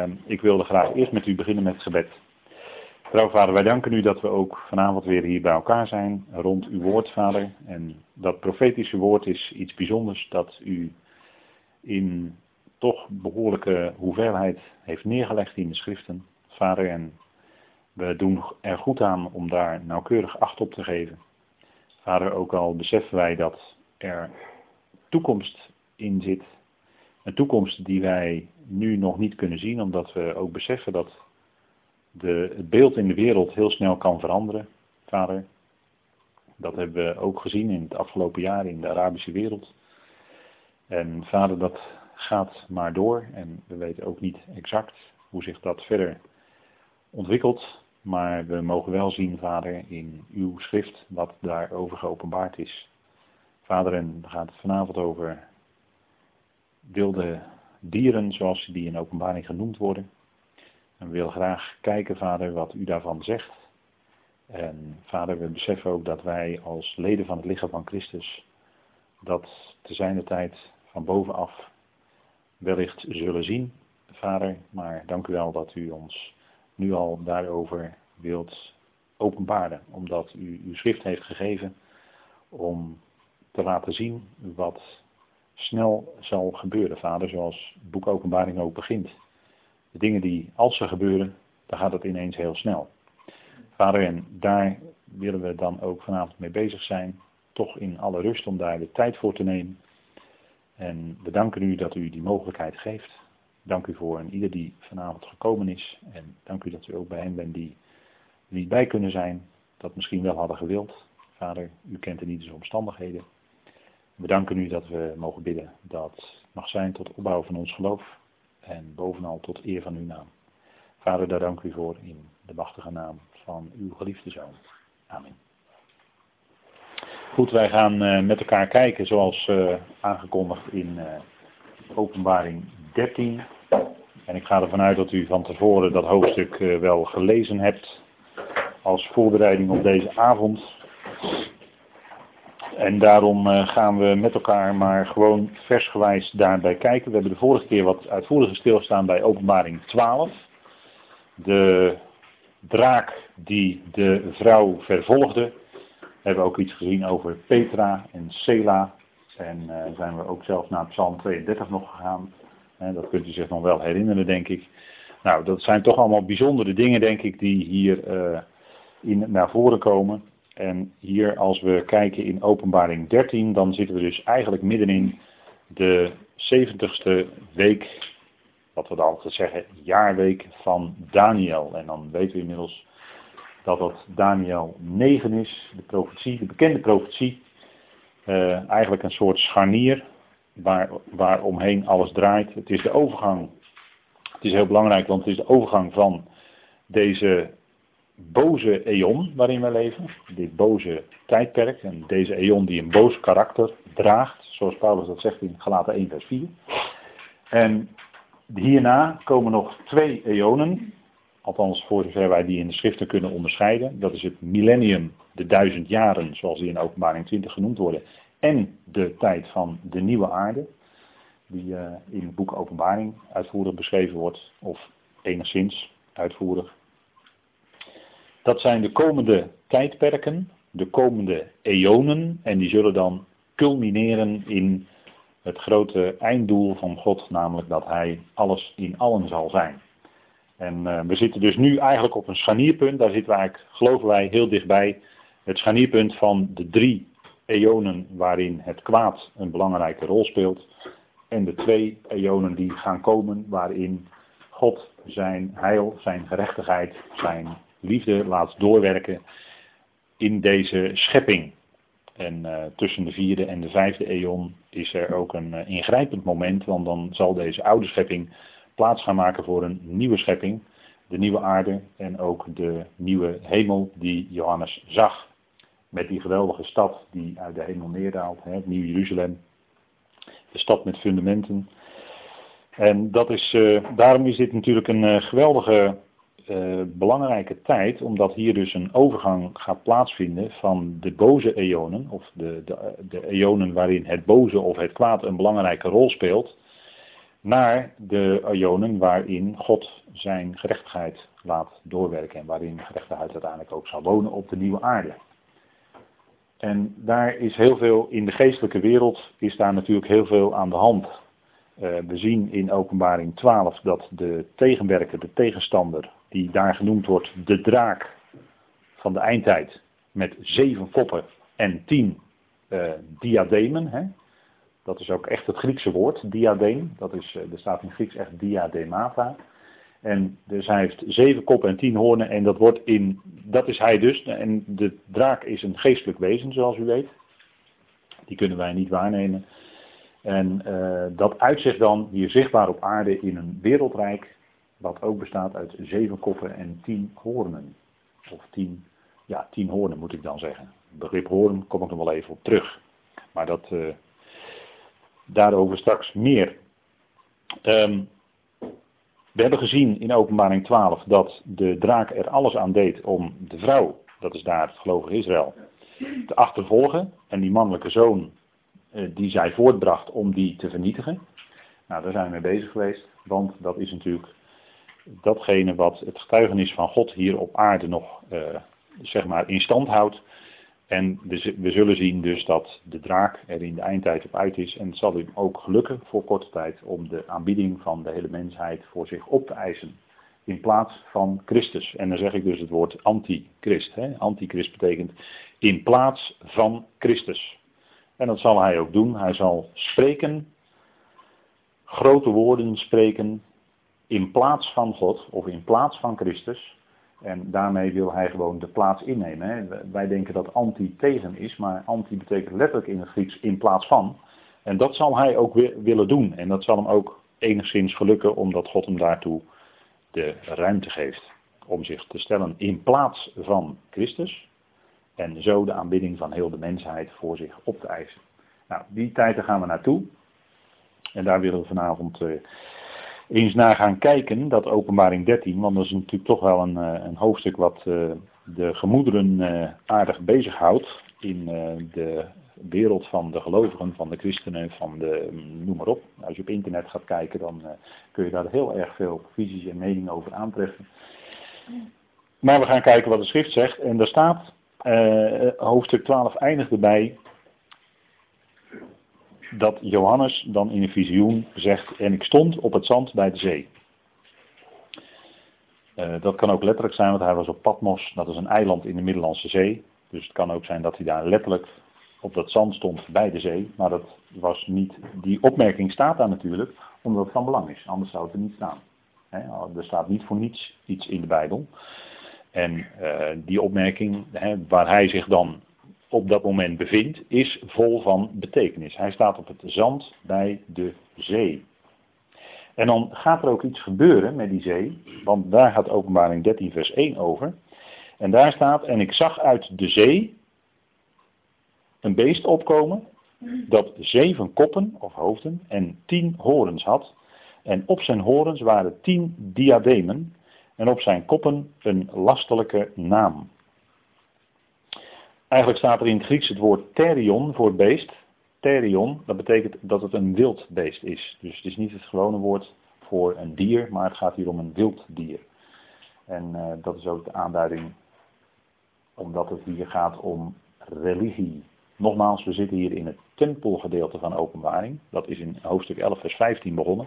Ehm, ik wilde graag eerst met u beginnen met het gebed. Trouw vader, wij danken u dat we ook vanavond weer hier bij elkaar zijn rond uw woord, vader. En dat profetische woord is iets bijzonders dat u in toch behoorlijke hoeveelheid heeft neergelegd in de schriften, vader. En we doen er goed aan om daar nauwkeurig acht op te geven. Vader, ook al beseffen wij dat er toekomst in zit. Een toekomst die wij nu nog niet kunnen zien, omdat we ook beseffen dat de, het beeld in de wereld heel snel kan veranderen, vader. Dat hebben we ook gezien in het afgelopen jaar in de Arabische wereld. En vader, dat gaat maar door en we weten ook niet exact hoe zich dat verder ontwikkelt. Maar we mogen wel zien, vader, in uw schrift wat daarover geopenbaard is. Vader, en dan gaat het vanavond over wilde dieren, zoals die in openbaring genoemd worden. En we graag kijken, vader, wat u daarvan zegt. En vader, we beseffen ook dat wij als leden van het lichaam van Christus dat te zijner tijd van bovenaf wellicht zullen zien, vader. Maar dank u wel dat u ons nu al daarover wilt openbaren, omdat u uw schrift heeft gegeven om te laten zien wat snel zal gebeuren, vader, zoals het boek Openbaring ook begint. De dingen die, als ze gebeuren, dan gaat het ineens heel snel. Vader, en daar willen we dan ook vanavond mee bezig zijn, toch in alle rust om daar de tijd voor te nemen. En we danken u dat u die mogelijkheid geeft. Dank u voor en ieder die vanavond gekomen is. En dank u dat u ook bij hen bent die niet bij kunnen zijn, dat misschien wel hadden gewild. Vader, u kent de niet de omstandigheden. We danken u dat we mogen bidden dat mag zijn tot opbouw van ons geloof en bovenal tot eer van uw naam. Vader, daar dank u voor in de machtige naam van uw geliefde zoon. Amen. Goed, wij gaan uh, met elkaar kijken zoals uh, aangekondigd in uh, openbaring 13. En ik ga ervan uit dat u van tevoren dat hoofdstuk wel gelezen hebt als voorbereiding op deze avond. En daarom eh, gaan we met elkaar maar gewoon versgewijs daarbij kijken. We hebben de vorige keer wat uitvoeriger stilstaan bij openbaring 12. De draak die de vrouw vervolgde. We hebben ook iets gezien over Petra en Sela. En uh, zijn we ook zelfs naar Psalm 32 nog gegaan. dat kunt u zich nog wel herinneren, denk ik. Nou, dat zijn toch allemaal bijzondere dingen, denk ik, die hier uh, in, naar voren komen. En hier als we kijken in openbaring 13, dan zitten we dus eigenlijk middenin de 70ste week, wat we dan altijd zeggen, jaarweek van Daniel. En dan weten we inmiddels dat dat Daniel 9 is, de profetie, de bekende profetie. Uh, eigenlijk een soort scharnier waar, waar omheen alles draait. Het is de overgang, het is heel belangrijk, want het is de overgang van deze boze eon waarin we leven, dit boze tijdperk en deze eon die een boos karakter draagt, zoals Paulus dat zegt in Galaten 1 vers 4. En hierna komen nog twee eonen, althans voor zover wij die in de schriften kunnen onderscheiden. Dat is het millennium, de duizend jaren, zoals die in openbaring 20 genoemd worden, en de tijd van de nieuwe aarde, die uh, in het boek Openbaring uitvoerig beschreven wordt, of enigszins uitvoerig. Dat zijn de komende tijdperken, de komende eonen, en die zullen dan culmineren in het grote einddoel van God, namelijk dat Hij alles in allen zal zijn. En uh, we zitten dus nu eigenlijk op een scharnierpunt, daar zitten we eigenlijk, geloven wij, heel dichtbij. Het scharnierpunt van de drie eonen waarin het kwaad een belangrijke rol speelt. En de twee eonen die gaan komen waarin God zijn heil, zijn gerechtigheid, zijn liefde laat doorwerken in deze schepping. En uh, tussen de vierde en de vijfde eon is er ook een uh, ingrijpend moment, want dan zal deze oude schepping plaats gaan maken voor een nieuwe schepping, de nieuwe aarde en ook de nieuwe hemel die Johannes zag. Met die geweldige stad die uit de hemel neerdaalt, het Nieuw Jeruzalem, de stad met fundamenten. En dat is, uh, daarom is dit natuurlijk een geweldige uh, belangrijke tijd, omdat hier dus een overgang gaat plaatsvinden van de boze eonen, of de, de, de eonen waarin het boze of het kwaad een belangrijke rol speelt, naar de Ionen waarin God zijn gerechtigheid laat doorwerken en waarin gerechtigheid uiteindelijk ook zal wonen op de nieuwe aarde. En daar is heel veel, in de geestelijke wereld is daar natuurlijk heel veel aan de hand. Uh, we zien in openbaring 12 dat de tegenwerker, de tegenstander, die daar genoemd wordt, de draak van de eindtijd, met zeven koppen en tien uh, diademen. Hè? Dat is ook echt het Griekse woord, diadeem. Dat is, uh, er staat in Grieks echt diademata. En dus hij heeft zeven koppen en tien hoornen en dat wordt in, dat is hij dus. En de draak is een geestelijk wezen, zoals u weet. Die kunnen wij niet waarnemen. En uh, dat uitzicht dan hier zichtbaar op aarde in een wereldrijk, wat ook bestaat uit zeven koppen en tien hoornen. Of tien, ja, tien hoornen moet ik dan zeggen. Begrip hoorn kom ik nog wel even op terug. Maar dat, uh, daarover straks meer. Um, we hebben gezien in openbaring 12 dat de draak er alles aan deed om de vrouw, dat is daar het gelovige Israël, te achtervolgen. En die mannelijke zoon eh, die zij voortbracht om die te vernietigen. Nou, daar zijn we mee bezig geweest, want dat is natuurlijk datgene wat het getuigenis van God hier op aarde nog uh, zeg maar in stand houdt. En we zullen zien dus dat de draak er in de eindtijd op uit is. En het zal hem ook gelukken voor korte tijd om de aanbieding van de hele mensheid voor zich op te eisen. In plaats van Christus. En dan zeg ik dus het woord antichrist. Antichrist betekent in plaats van Christus. En dat zal hij ook doen. Hij zal spreken, grote woorden spreken in plaats van God of in plaats van Christus. En daarmee wil hij gewoon de plaats innemen. Hè. Wij denken dat anti tegen is, maar anti betekent letterlijk in het Grieks in plaats van. En dat zal hij ook willen doen. En dat zal hem ook enigszins gelukken, omdat God hem daartoe de ruimte geeft. Om zich te stellen in plaats van Christus. En zo de aanbidding van heel de mensheid voor zich op te eisen. Nou, die tijden gaan we naartoe. En daar willen we vanavond. Uh, eens naar gaan kijken, dat openbaring 13, want dat is natuurlijk toch wel een, eh, een hoofdstuk wat uh, de gemoederen uh, aardig bezighoudt in de wereld van de gelovigen, van de christenen, van de mm, noem maar op. Als je op internet gaat kijken, dan kun je daar heel erg veel visies en meningen over aantreffen. Maar we gaan kijken wat de schrift zegt en daar staat, hoofdstuk 12 eindigt erbij, dat Johannes dan in een visioen zegt, en ik stond op het zand bij de zee. Uh, dat kan ook letterlijk zijn, want hij was op Patmos, dat is een eiland in de Middellandse Zee. Dus het kan ook zijn dat hij daar letterlijk op dat zand stond bij de zee. Maar dat was niet, die opmerking staat daar natuurlijk, omdat het van belang is. Anders zou het er niet staan. Er staat niet voor niets iets in de Bijbel. En uh, die opmerking, waar hij zich dan op dat moment bevindt, is vol van betekenis. Hij staat op het zand bij de zee. En dan gaat er ook iets gebeuren met die zee, want daar gaat openbaring 13 vers 1 over. En daar staat, en ik zag uit de zee een beest opkomen dat zeven koppen of hoofden en tien horens had. En op zijn horens waren tien diademen en op zijn koppen een lastelijke naam. Eigenlijk staat er in het Grieks het woord therion voor beest. Therion, dat betekent dat het een wild beest is. Dus het is niet het gewone woord voor een dier, maar het gaat hier om een wild dier. En uh, dat is ook de aanduiding, omdat het hier gaat om religie. Nogmaals, we zitten hier in het tempelgedeelte van openbaring. Dat is in hoofdstuk 11, vers 15 begonnen.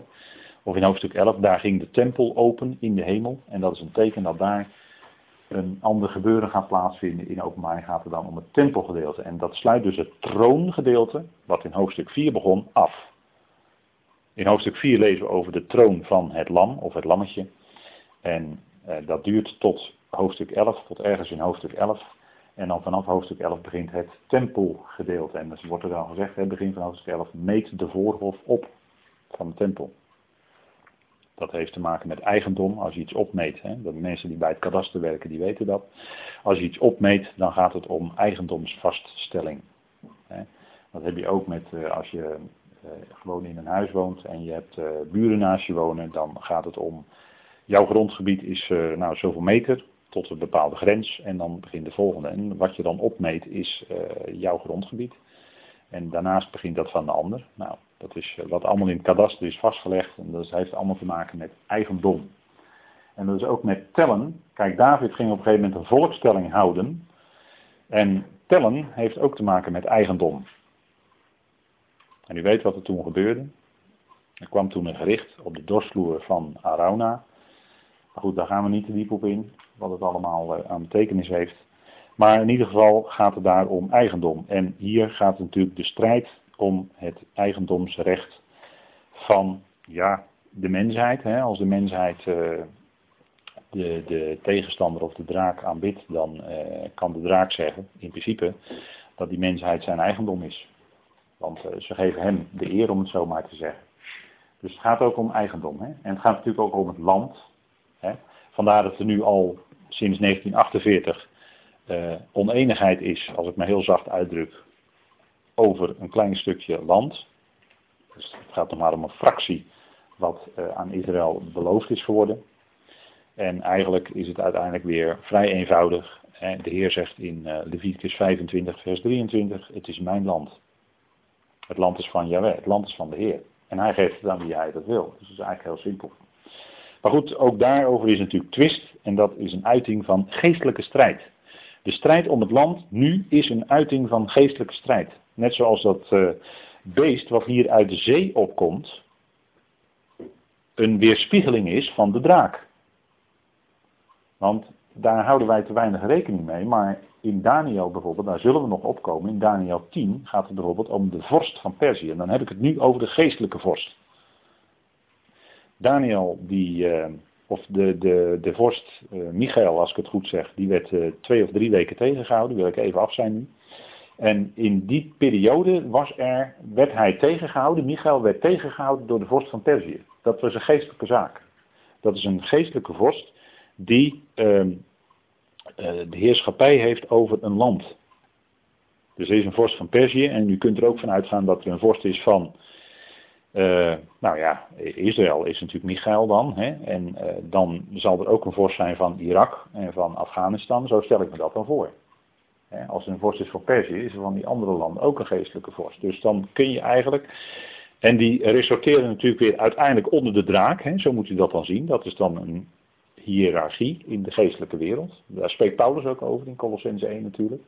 Of in hoofdstuk 11, daar ging de tempel open in de hemel. En dat is een teken dat daar een ander gebeuren gaat plaatsvinden. In openbaring gaat het dan om het tempelgedeelte. En dat sluit dus het troongedeelte, wat in hoofdstuk 4 begon, af. In hoofdstuk 4 lezen we over de troon van het lam, of het lammetje. En eh, dat duurt tot hoofdstuk 11, tot ergens in hoofdstuk 11. En dan vanaf hoofdstuk 11 begint het tempelgedeelte. En dus wordt er dan gezegd, het begin van hoofdstuk 11, meet de voorhof op van de tempel. Dat heeft te maken met eigendom. Als je iets opmeet, hè, de mensen die bij het kadaster werken, die weten dat. Als je iets opmeet, dan gaat het om eigendomsvaststelling. Hè. Dat heb je ook met uh, als je uh, gewoon in een huis woont en je hebt uh, buren naast je wonen, dan gaat het om jouw grondgebied is nou zoveel meter tot een bepaalde grens en dan begint de volgende. En wat je dan opmeet is jouw grondgebied. En daarnaast begint dat van de ander. Nou, Dat is wat allemaal in het kadaster is vastgelegd. En dat heeft allemaal te maken met eigendom. En dat is ook met tellen. Kijk, David ging op een gegeven moment een volkstelling houden. En tellen heeft ook te maken met eigendom. En u weet wat er toen gebeurde. Er kwam toen een gericht op de dorsvloer van Arauna. Maar goed, daar gaan we niet te diep op in, wat het allemaal eh, aan betekenis heeft. Maar in ieder geval gaat het daar om eigendom. En hier gaat natuurlijk de strijd om het eigendomsrecht van ja, de mensheid. Hè. Als de mensheid uh, de, de, tegenstander of de draak aanbidt, dan uh, kan de draak zeggen, in principe, dat die mensheid zijn eigendom is. Want uh, ze geven hem de eer om het zo maar te zeggen. Dus het gaat ook om eigendom. Hè? En het gaat natuurlijk ook om het land. Hè? Vandaar dat er nu al sinds 1948 uh, oneenigheid is, als ik me heel zacht uitdruk, over een klein stukje land. Dus het gaat nog maar om een fractie wat uh, aan Israël beloofd is geworden. En eigenlijk is het uiteindelijk weer vrij eenvoudig. De Heer zegt in uh, Leviticus 25, vers 23, het is mijn land. Het land is van Jahweh, het land is van de Heer. En hij geeft het aan wie hij dat wil. Dus dat is eigenlijk heel simpel. Maar goed, ook daarover is natuurlijk twist. En dat is een uiting van geestelijke strijd. De strijd om het land nu is een uiting van geestelijke strijd. Net zoals dat uh, beest wat hier uit de zee opkomt, een weerspiegeling is van de draak. Want daar houden wij te weinig rekening mee, maar in Daniel bijvoorbeeld, daar zullen we nog opkomen, in Daniel 10 gaat het bijvoorbeeld om de vorst van Perzië. En dan heb ik het nu over de geestelijke vorst. Daniel, die, uh, of de, de, de vorst uh, Michael, als ik het goed zeg, die werd twee of drie weken tegengehouden, wil ik even af zijn nu. En in die periode was er, werd hij tegengehouden, Michael werd tegengehouden door de vorst van Perzië. Dat was een geestelijke zaak. Dat is een geestelijke vorst die ehm, uh, de heerschappij heeft over een land. Dus er is een vorst van Perzië en u kunt er ook van uitgaan dat er een vorst is van, uh, nou ja, Israël is natuurlijk Michael dan. Hè? En uh, dan zal er ook een vorst zijn van Irak en van Afghanistan. Zo stel ik me dat dan voor. Als er een vorst is van Perzië, is er van die andere landen ook een geestelijke vorst. Dus dan kun je eigenlijk. En die resorteren natuurlijk weer uiteindelijk onder de draak. Hè? Zo moet u dat dan zien. Dat is dan een hiërarchie in de geestelijke wereld. Daar spreekt Paulus ook over in Colossense 1 natuurlijk.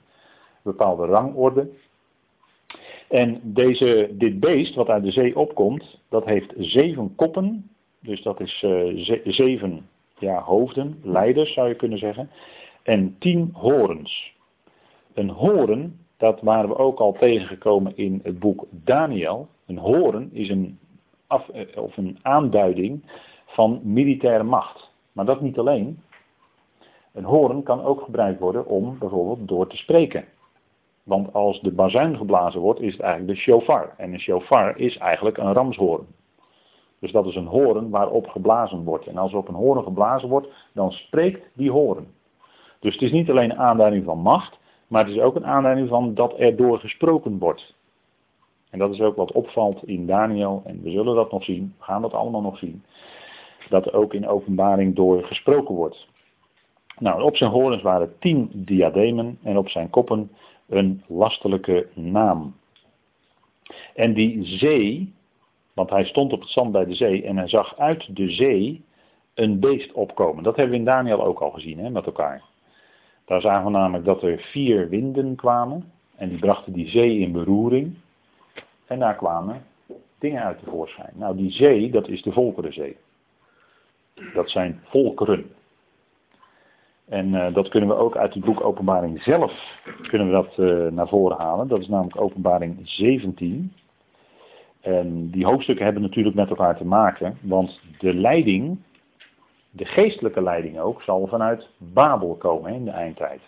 Bepaalde rangorde. En deze, dit beest wat uit de zee opkomt, dat heeft zeven koppen. Dus dat is uh, zeven ja, hoofden, leiders zou je kunnen zeggen. En tien horens. Een horen, dat waren we ook al tegengekomen in het boek Daniel. Een horen is een, af, eh, of een aanduiding van militaire macht. Maar dat niet alleen. Een hoorn kan ook gebruikt worden om bijvoorbeeld door te spreken. Want als de bazuin geblazen wordt, is het eigenlijk de shofar. En een shofar is eigenlijk een ramshoorn. Dus dat is een hoorn waarop geblazen wordt. En als er op een hoorn geblazen wordt, dan spreekt die hoorn. Dus het is niet alleen een aanduiding van macht, maar het is ook een aanduiding van dat er door gesproken wordt. En dat is ook wat opvalt in Daniel, en we zullen dat nog zien, we gaan dat allemaal nog zien dat ook in openbaring door gesproken wordt. Nou, op zijn horens waren tien diademen en op zijn koppen een lastelijke naam. En die zee, want hij stond op het zand bij de zee en hij zag uit de zee een beest opkomen. Dat hebben we in Daniel ook al gezien hè, met elkaar. Daar zagen we namelijk dat er vier winden kwamen en die brachten die zee in beroering. En daar kwamen dingen uit tevoorschijn. Nou, die zee, dat is de Volkerenzee. Dat zijn volkeren. En uh, dat kunnen we ook uit het boek Openbaring zelf kunnen we dat uh, naar voren halen. Dat is namelijk Openbaring 17. En die hoofdstukken hebben natuurlijk met elkaar te maken, want de leiding, de geestelijke leiding ook, zal vanuit Babel komen in de eindtijd.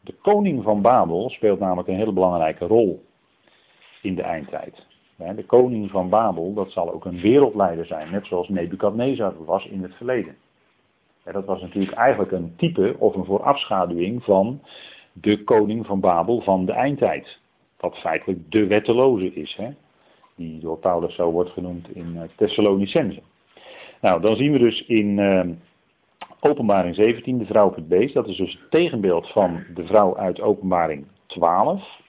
De koning van Babel speelt namelijk een hele belangrijke rol in de eindtijd. De koning van Babel, dat zal ook een wereldleider zijn, net zoals Nebukadnezar was in het verleden. Dat was natuurlijk eigenlijk een type of een voorafschaduwing van de koning van Babel van de eindtijd. Wat feitelijk de wetteloze is, hè? die door Paulus zo wordt genoemd in eh, Thessalonicense. Nou, dan zien we dus in uh, Openbaring 17 de vrouw op het beest. Dat is dus het tegenbeeld van de vrouw uit Openbaring 12.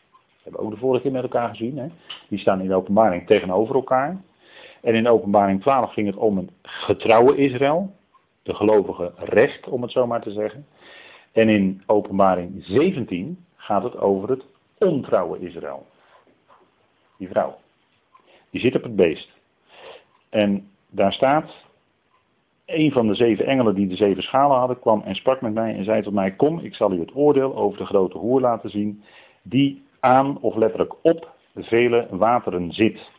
hebben we ook de vorige keer met elkaar gezien. Hè? Die staan in de openbaring tegenover elkaar. En in openbaring 12 ging het om een getrouwe Israël. De gelovige recht, om het zo maar te zeggen. En in openbaring 17 gaat het over het ontrouwe Israël. Die vrouw. Die zit op het beest. En daar staat, een van de zeven engelen die de zeven schalen hadden, kwam en sprak met mij en zei tot mij, kom, ik zal u het oordeel over de grote hoer laten zien, die aan of letterlijk op vele wateren zit.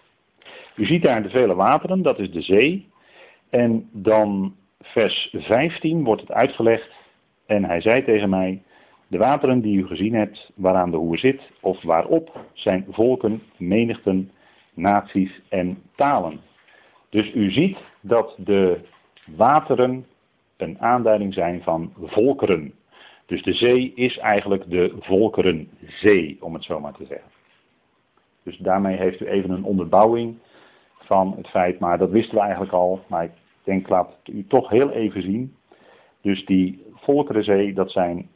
U ziet daar de vele wateren, dat is de zee. En dan vers 15 wordt het uitgelegd. En hij zei tegen mij, de wateren die u gezien hebt, waaraan de hoer zit, of waarop, zijn volken, menigten, naties en talen. Dus u ziet dat de wateren een aanduiding zijn van volkeren. Dus de zee is eigenlijk de volkerenzee, om het zo maar te zeggen. Dus daarmee heeft u even een onderbouwing van het feit, maar dat wisten we eigenlijk al, maar ik denk laat het u toch heel even zien. Dus die volkerenzee, dat zijn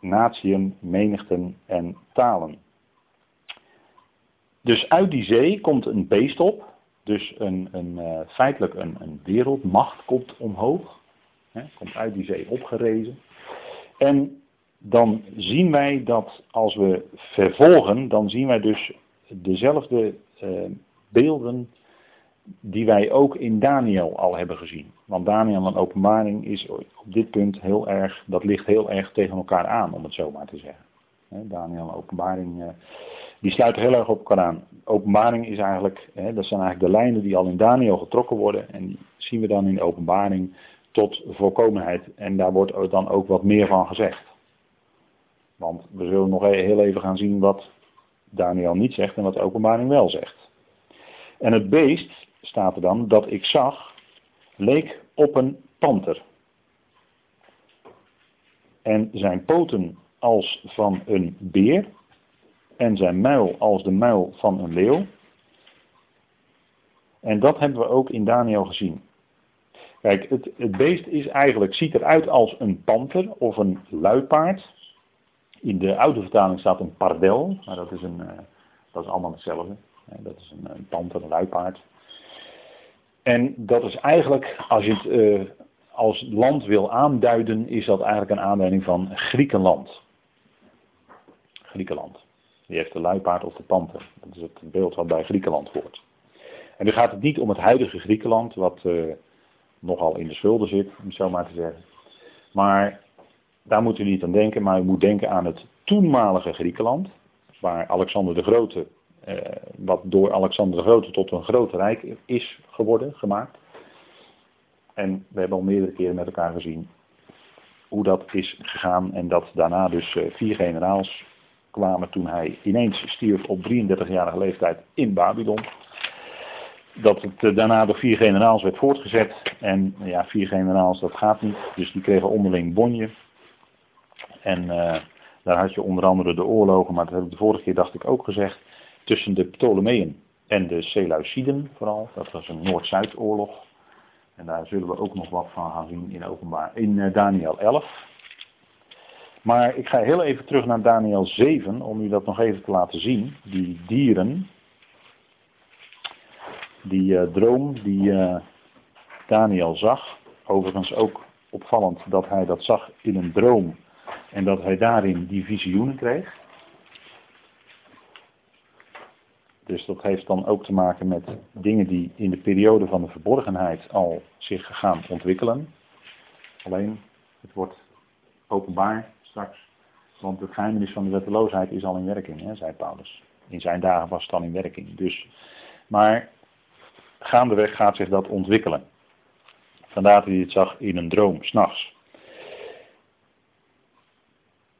natieën, menigten en talen. Dus uit die zee komt een beest op, dus een, een, uh, feitelijk een, een, wereldmacht komt omhoog, hè, komt uit die zee opgerezen. En dan zien wij dat als we vervolgen, dan zien wij dus dezelfde uh, beelden die wij ook in Daniel al hebben gezien. Want Daniel en openbaring is op dit punt heel erg, dat ligt heel erg tegen elkaar aan, om het zo maar te zeggen. Daniel en openbaring, eh, die sluiten heel erg op elkaar aan. Openbaring is eigenlijk, dat zijn eigenlijk de lijnen die al in Daniel getrokken worden. En die zien we dan in de openbaring tot volkomenheid. En daar wordt dan ook wat meer van gezegd. Want we zullen nog e-, heel even gaan zien wat Daniel niet zegt en wat de openbaring wel zegt. En het beest, staat er dan, dat ik zag, leek op een panter. En zijn poten als van een beer en zijn muil als de muil van een leeuw. En dat hebben we ook in Daniel gezien. Kijk, het, het beest is eigenlijk, ziet eruit als een panter of een luipaard. In de oude vertaling staat een pardel, maar dat is, een, uh, dat is allemaal hetzelfde. Dat is een, een panter, een luipaard. En dat is eigenlijk, als je het uh, als land wil aanduiden, is dat eigenlijk een aanduiding van Griekenland. Griekenland. Die heeft de luipaard of de panter. Dat is het beeld wat bij Griekenland hoort. En nu gaat het niet om het huidige Griekenland, wat uh, nogal in de schulden zit, om zo maar te zeggen. Maar daar moet u niet aan denken, maar u moet denken aan het toenmalige Griekenland, waar Alexander de Grote, uh, wat door Alexander de Grote tot een groot rijk is geworden, gemaakt. En we hebben al meerdere keren met elkaar gezien hoe dat is gegaan en dat daarna dus uh, vier generaals kwamen toen hij ineens stierf op 33-jarige leeftijd in Babylon. Dat het eh, daarna door vier generaals werd voortgezet. En ja, vier generaals, dat gaat niet. Dus die kregen onderling bonje. En uh, daar had je onder andere de oorlogen, maar dat heb ik de vorige keer dacht ik ook gezegd. Tussen de Ptolemeën en de Seleuciden vooral. Dat was een Noord-Zuid-oorlog. En daar zullen we ook nog wat van gaan zien in, openbaar, in uh, Daniel 11. Maar ik ga heel even terug naar Daniel 7 om u dat nog even te laten zien. Die dieren, die uh, droom die uh, Daniel zag. Overigens ook opvallend dat hij dat zag in een droom en dat hij daarin die visioenen kreeg. Dus dat heeft dan ook te maken met dingen die in de periode van de verborgenheid al zich gaan ontwikkelen. Alleen, het wordt openbaar straks. Want het geheimnis van de wetteloosheid is al in werking, hè, zei Paulus. In zijn dagen was het al in werking. Dus, maar gaandeweg gaat zich dat ontwikkelen. Vandaar dat hij het zag in een droom, s'nachts.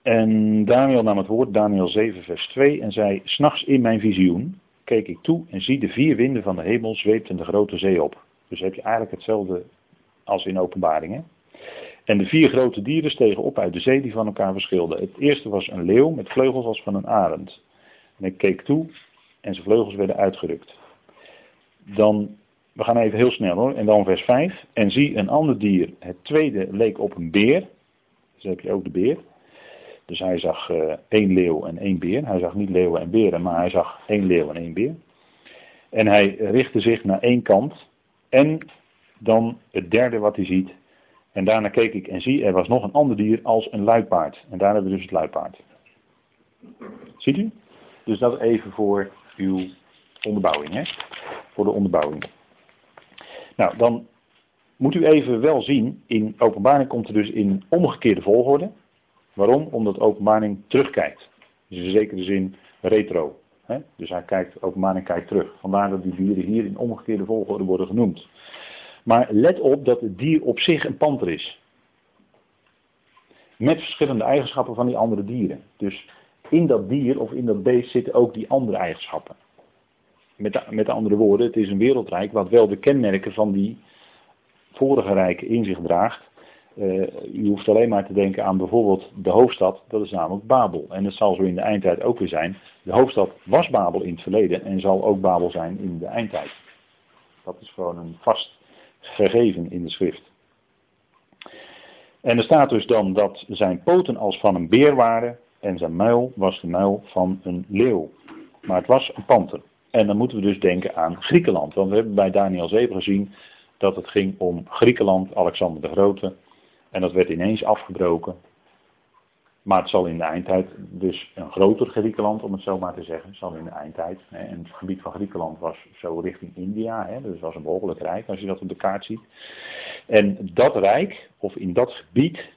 En Daniel nam het woord, Daniel 7, vers 2, en zei: S'nachts in mijn visioen keek ik toe en zie de vier winden van de hemel zweepten de grote zee op. Dus heb je eigenlijk hetzelfde als in openbaringen. En de vier grote dieren stegen op uit de zee die van elkaar verschilden. Het eerste was een leeuw met vleugels als van een arend. En ik keek toe en zijn vleugels werden uitgerukt. Dan, we gaan even heel snel hoor. En dan vers 5. En zie een ander dier. Het tweede leek op een beer. Dus heb je ook de beer. Dus hij zag uh, één leeuw en één beer. Hij zag niet leeuwen en beren, maar hij zag één leeuw en één beer. En hij richtte zich naar één kant. En dan het derde wat hij ziet. En daarna keek ik en zie, er was nog een ander dier als een luipaard. En daar hebben we dus het luipaard. Ziet u? Dus dat even voor uw onderbouwing, hè? Voor de onderbouwing. Nou, dan moet u even wel zien, in openbaring komt er dus in omgekeerde volgorde. Waarom? Omdat openbaring terugkijkt. Dus in zekere zin retro. Hè? Dus hij kijkt, openbaring kijkt terug. Vandaar dat die dieren hier in omgekeerde volgorde worden genoemd. Maar let op dat het dier op zich een panter is. Met verschillende eigenschappen van die andere dieren. Dus in dat dier of in dat beest zitten ook die andere eigenschappen. Met, met andere woorden, het is een wereldrijk wat wel de kenmerken van die vorige rijken in zich draagt. U hoeft alleen maar te denken aan bijvoorbeeld de hoofdstad, dat is namelijk Babel. En dat zal zo in de eindtijd ook weer zijn. De hoofdstad was Babel in het verleden en zal ook Babel zijn in de eindtijd. Dat is gewoon een vast gegeven in de schrift. En er staat dus dan dat zijn poten als van een beer waren en zijn muil was de muil van een leeuw. Maar het was een panter. En dan moeten we dus denken aan Griekenland. Want we hebben bij Daniel 7 gezien dat het ging om Griekenland, Alexander de Grote. En dat werd ineens afgebroken. Maar het zal in de eindtijd dus een groter Griekenland, om het zo maar te zeggen, zal in de eindtijd. Hè, en het gebied van Griekenland was zo richting India, hè, dus was een behoorlijk rijk als je dat op de kaart ziet. En dat rijk, of in dat gebied,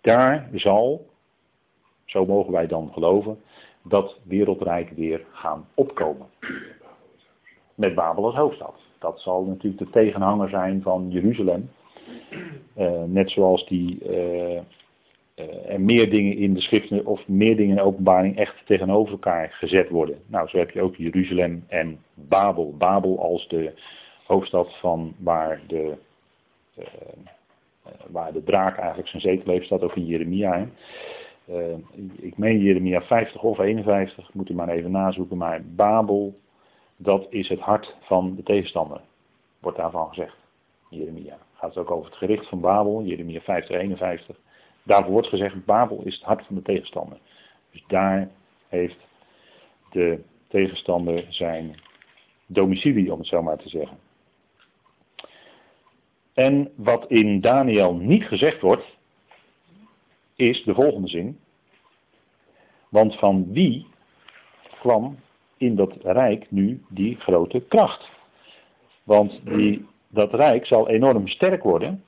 daar zal, zo mogen wij dan geloven, dat wereldrijk weer gaan opkomen. Met Babel als hoofdstad. Dat zal natuurlijk de tegenhanger zijn van Jeruzalem. Uh, net zoals die, uh, uh, er meer dingen in de schriften of meer dingen in de openbaring echt tegenover elkaar gezet worden. Nou, zo heb je ook Jeruzalem en Babel. Babel als de hoofdstad van waar de, waar de draak eigenlijk zijn zetel heeft, staat ook in Jeremia. ik meen Jeremia 50 of 51, moet u maar even nazoeken. Maar Babel dat is het hart van de tegenstander, wordt daarvan gezegd. Jeremia. Gaat het ook over het gericht van Babel, Jeremia 50, 51. Daarvoor wordt gezegd, Babel is het hart van de tegenstander. Dus daar heeft de tegenstander zijn domicilie, om het zo maar te zeggen. En wat in Daniel niet gezegd wordt, is de volgende zin. Want van wie kwam in dat rijk nu die grote kracht. Want die, dat rijk zal enorm sterk worden.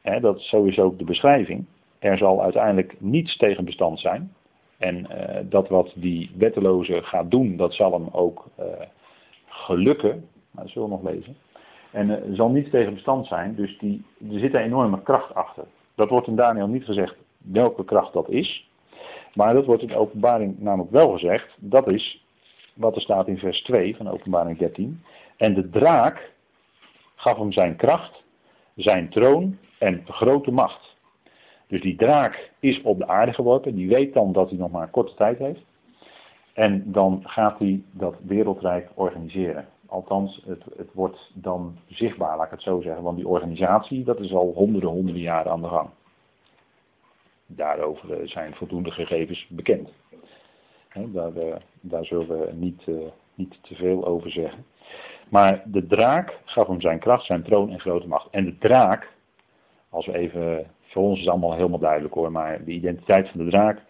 Hè, dat is sowieso de beschrijving. Er zal uiteindelijk niets tegen bestand zijn. En uh, dat wat die wetteloze gaat doen, dat zal hem ook uh, gelukken. Maar dat zullen we nog lezen. En uh, zal niets tegen bestand zijn. Dus die, er zit een enorme kracht achter. Dat wordt in Daniel niet gezegd welke kracht dat is. Maar dat wordt in de openbaring namelijk wel gezegd. Dat is wat er staat in vers 2 van openbaring 13. En de draak gaf hem zijn kracht, zijn troon en grote macht. Dus die draak is op de aarde geworpen, die weet dan dat hij nog maar korte tijd heeft. En dan gaat hij dat wereldrijk organiseren. Althans, het, het wordt dan zichtbaar, laat ik het zo zeggen. Want die organisatie, dat is al honderden, honderden jaren aan de gang. Daarover zijn voldoende gegevens bekend daar, uh, daar, zullen we niet, uh, niet te veel over zeggen. Maar de draak gaf hem zijn kracht, zijn troon en grote macht. En de draak, als we even, voor ons is allemaal helemaal duidelijk hoor, maar de identiteit van de draak.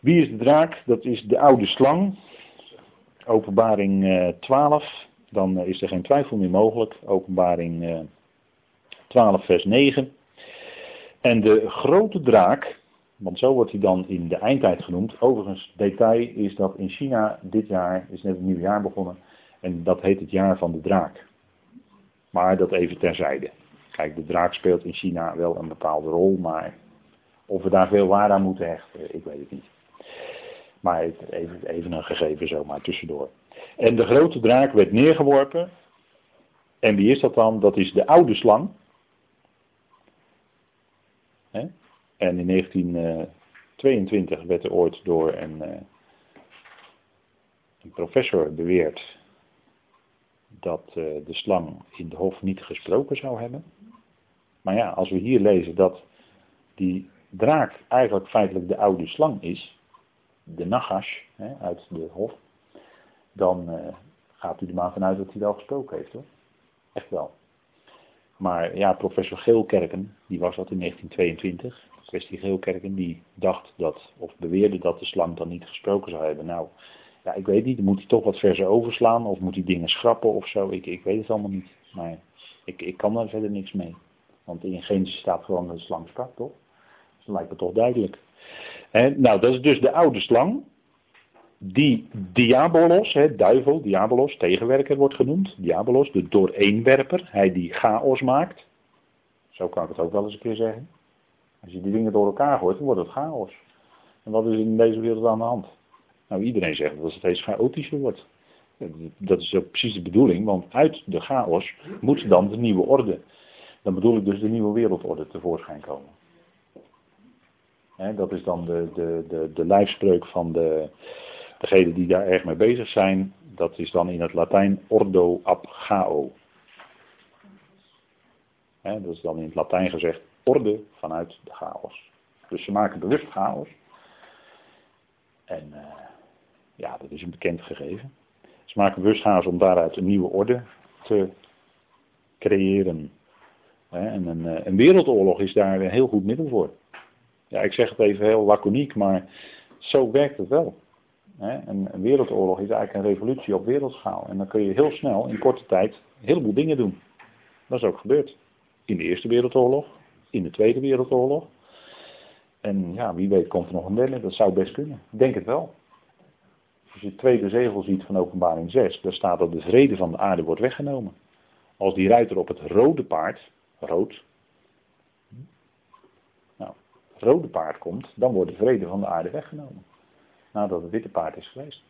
Wie is de draak? Dat is de oude slang. Openbaring uh, 12, dan is er geen twijfel meer mogelijk. Openbaring 12, vers 9. En de grote draak, want zo wordt hij dan in de eindtijd genoemd. Overigens, detail is dat in China dit jaar, is net een nieuw jaar begonnen. En dat heet het jaar van de draak. Maar dat even terzijde. Kijk, de draak speelt in China wel een bepaalde rol, maar of we daar veel waarde aan moeten hechten, ik weet het niet. Maar even, even een gegeven zomaar tussendoor. En de grote draak werd neergeworpen. En wie is dat dan? Dat is de oude slang. En in 1922 werd er ooit door een, eh, een professor beweerd dat eh, de slang in de hof niet gesproken zou hebben. Maar ja, als we hier lezen dat die draak eigenlijk feitelijk de oude slang is, de Nagash hè, uit de hof, dan uh, gaat u er maar vanuit dat hij wel gesproken heeft hoor. Echt wel. Maar ja, professor Geelkerken, die was dat in 1922, kwestie Geelkerken, die dacht dat, of beweerde dat de slang dan niet gesproken zou hebben. Nou, ja, ik weet niet, moet hij toch wat verser overslaan, of moet hij dingen schrappen of zo, ik, ik weet het allemaal niet. Maar ik, ik kan daar verder niks mee. Want in Genesis staat gewoon de slang sprak, toch? Dus dat lijkt me toch duidelijk. En, nou, dat is dus de oude slang. Die diabolos, hè, duivel, diabolos, tegenwerker wordt genoemd. Diabolos, de dooreenwerper. Hij die chaos maakt. Zo kan ik het ook wel eens een keer zeggen. Als je die dingen door elkaar gooit, dan wordt het chaos. En wat is in deze wereld aan de hand? Nou, iedereen zegt dat het steeds chaotischer wordt. Dat is ook precies de bedoeling, want uit de chaos moet dan de nieuwe orde. Dan bedoel ik dus de nieuwe wereldorde tevoorschijn komen. dat is dan de, de, de, de lijfspreuk van de, degenen die daar erg mee bezig zijn. Dat is dan in het Latijn ordo ab chao. dat is dan in het Latijn gezegd orde vanuit de chaos. Dus ze maken bewust chaos. En uh, ja, dat is een bekend gegeven. Ze maken bewust chaos om daaruit een nieuwe orde te creëren. En een, eh, een, wereldoorlog is daar een heel goed middel voor. Ja, ik zeg het even heel laconiek, maar zo werkt het wel. Een, een wereldoorlog is eigenlijk een revolutie op wereldschaal. En dan kun je heel snel, in korte tijd, een heleboel dingen doen. Dat is ook gebeurd. In de Eerste Wereldoorlog, in de Tweede Wereldoorlog. En ja, wie weet komt er nog een derde, dat zou best kunnen. Denk het wel. Als je het tweede zegel ziet van openbaring 6, daar staat dat de vrede van de aarde wordt weggenomen. Als die ruiter op het rode paard, rood, nou, rode paard komt, dan wordt de vrede van de aarde weggenomen. Nadat het witte paard is geweest.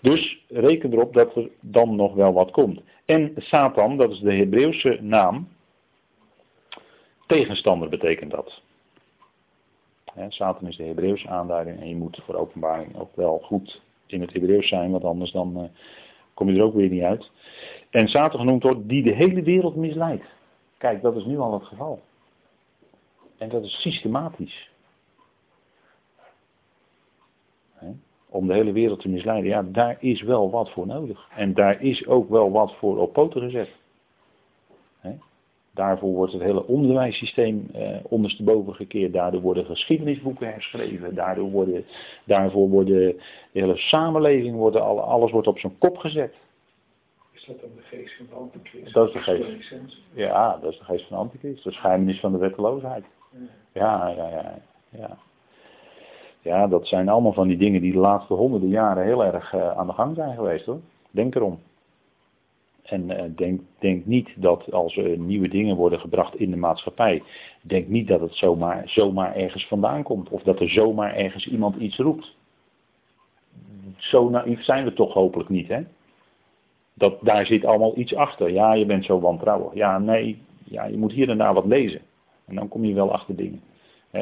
Dus reken erop dat er dan nog wel wat komt. En Satan, dat is de Hebreeuwse naam, tegenstander betekent dat. Satan is de Hebreeuwse aanduiding en je moet voor openbaring ook wel goed in het Hebreeuws zijn, want anders dan uh, kom je er ook weer niet uit. En Satan genoemd wordt die de hele wereld misleidt. Kijk, dat is nu al het geval. En dat is systematisch. Om de hele wereld te misleiden, ja, daar is wel wat voor nodig. En daar is ook wel wat voor op poten gezet. Daarvoor wordt het hele onderwijssysteem eh, ondersteboven gekeerd. Daardoor worden geschiedenisboeken herschreven. Daardoor worden, daarvoor worden de hele samenleving, worden, alles wordt op zijn kop gezet. Is dat dan de geest van de antichrist? Dat is de geest. Ja, dat is de geest van de antichrist. De schijmenis van de wetteloosheid. Ja, ja, ja. ja. Ja, dat zijn allemaal van die dingen die de laatste honderden jaren heel erg uh, aan de gang zijn geweest hoor. Denk erom. En uh, denk, denk niet dat als er nieuwe dingen worden gebracht in de maatschappij, denk niet dat het zomaar, zomaar ergens vandaan komt. Of dat er zomaar ergens iemand iets roept. Zo naïef zijn we toch hopelijk niet, hè? Dat, daar zit allemaal iets achter. Ja, je bent zo wantrouwig. Ja, nee, ja, je moet hier en daar wat lezen. En dan kom je wel achter dingen.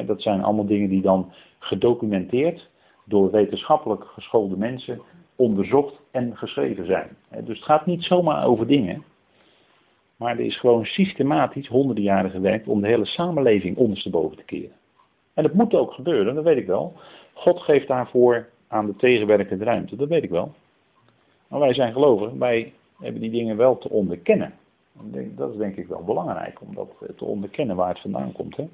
dat zijn allemaal dingen die dan gedocumenteerd door wetenschappelijk geschoolde mensen onderzocht en geschreven zijn. Dus het gaat niet zomaar over dingen. Maar er is gewoon systematisch honderden jaren gewerkt om de hele samenleving ondersteboven te keren. En dat moet ook gebeuren, dat weet ik wel. God geeft daarvoor aan de tegenwerkende ruimte, dat weet ik wel. Maar wij zijn gelovigen, wij hebben die dingen wel te onderkennen. Dat is denk ik wel belangrijk, om dat te onderkennen waar het vandaan komt. Hè?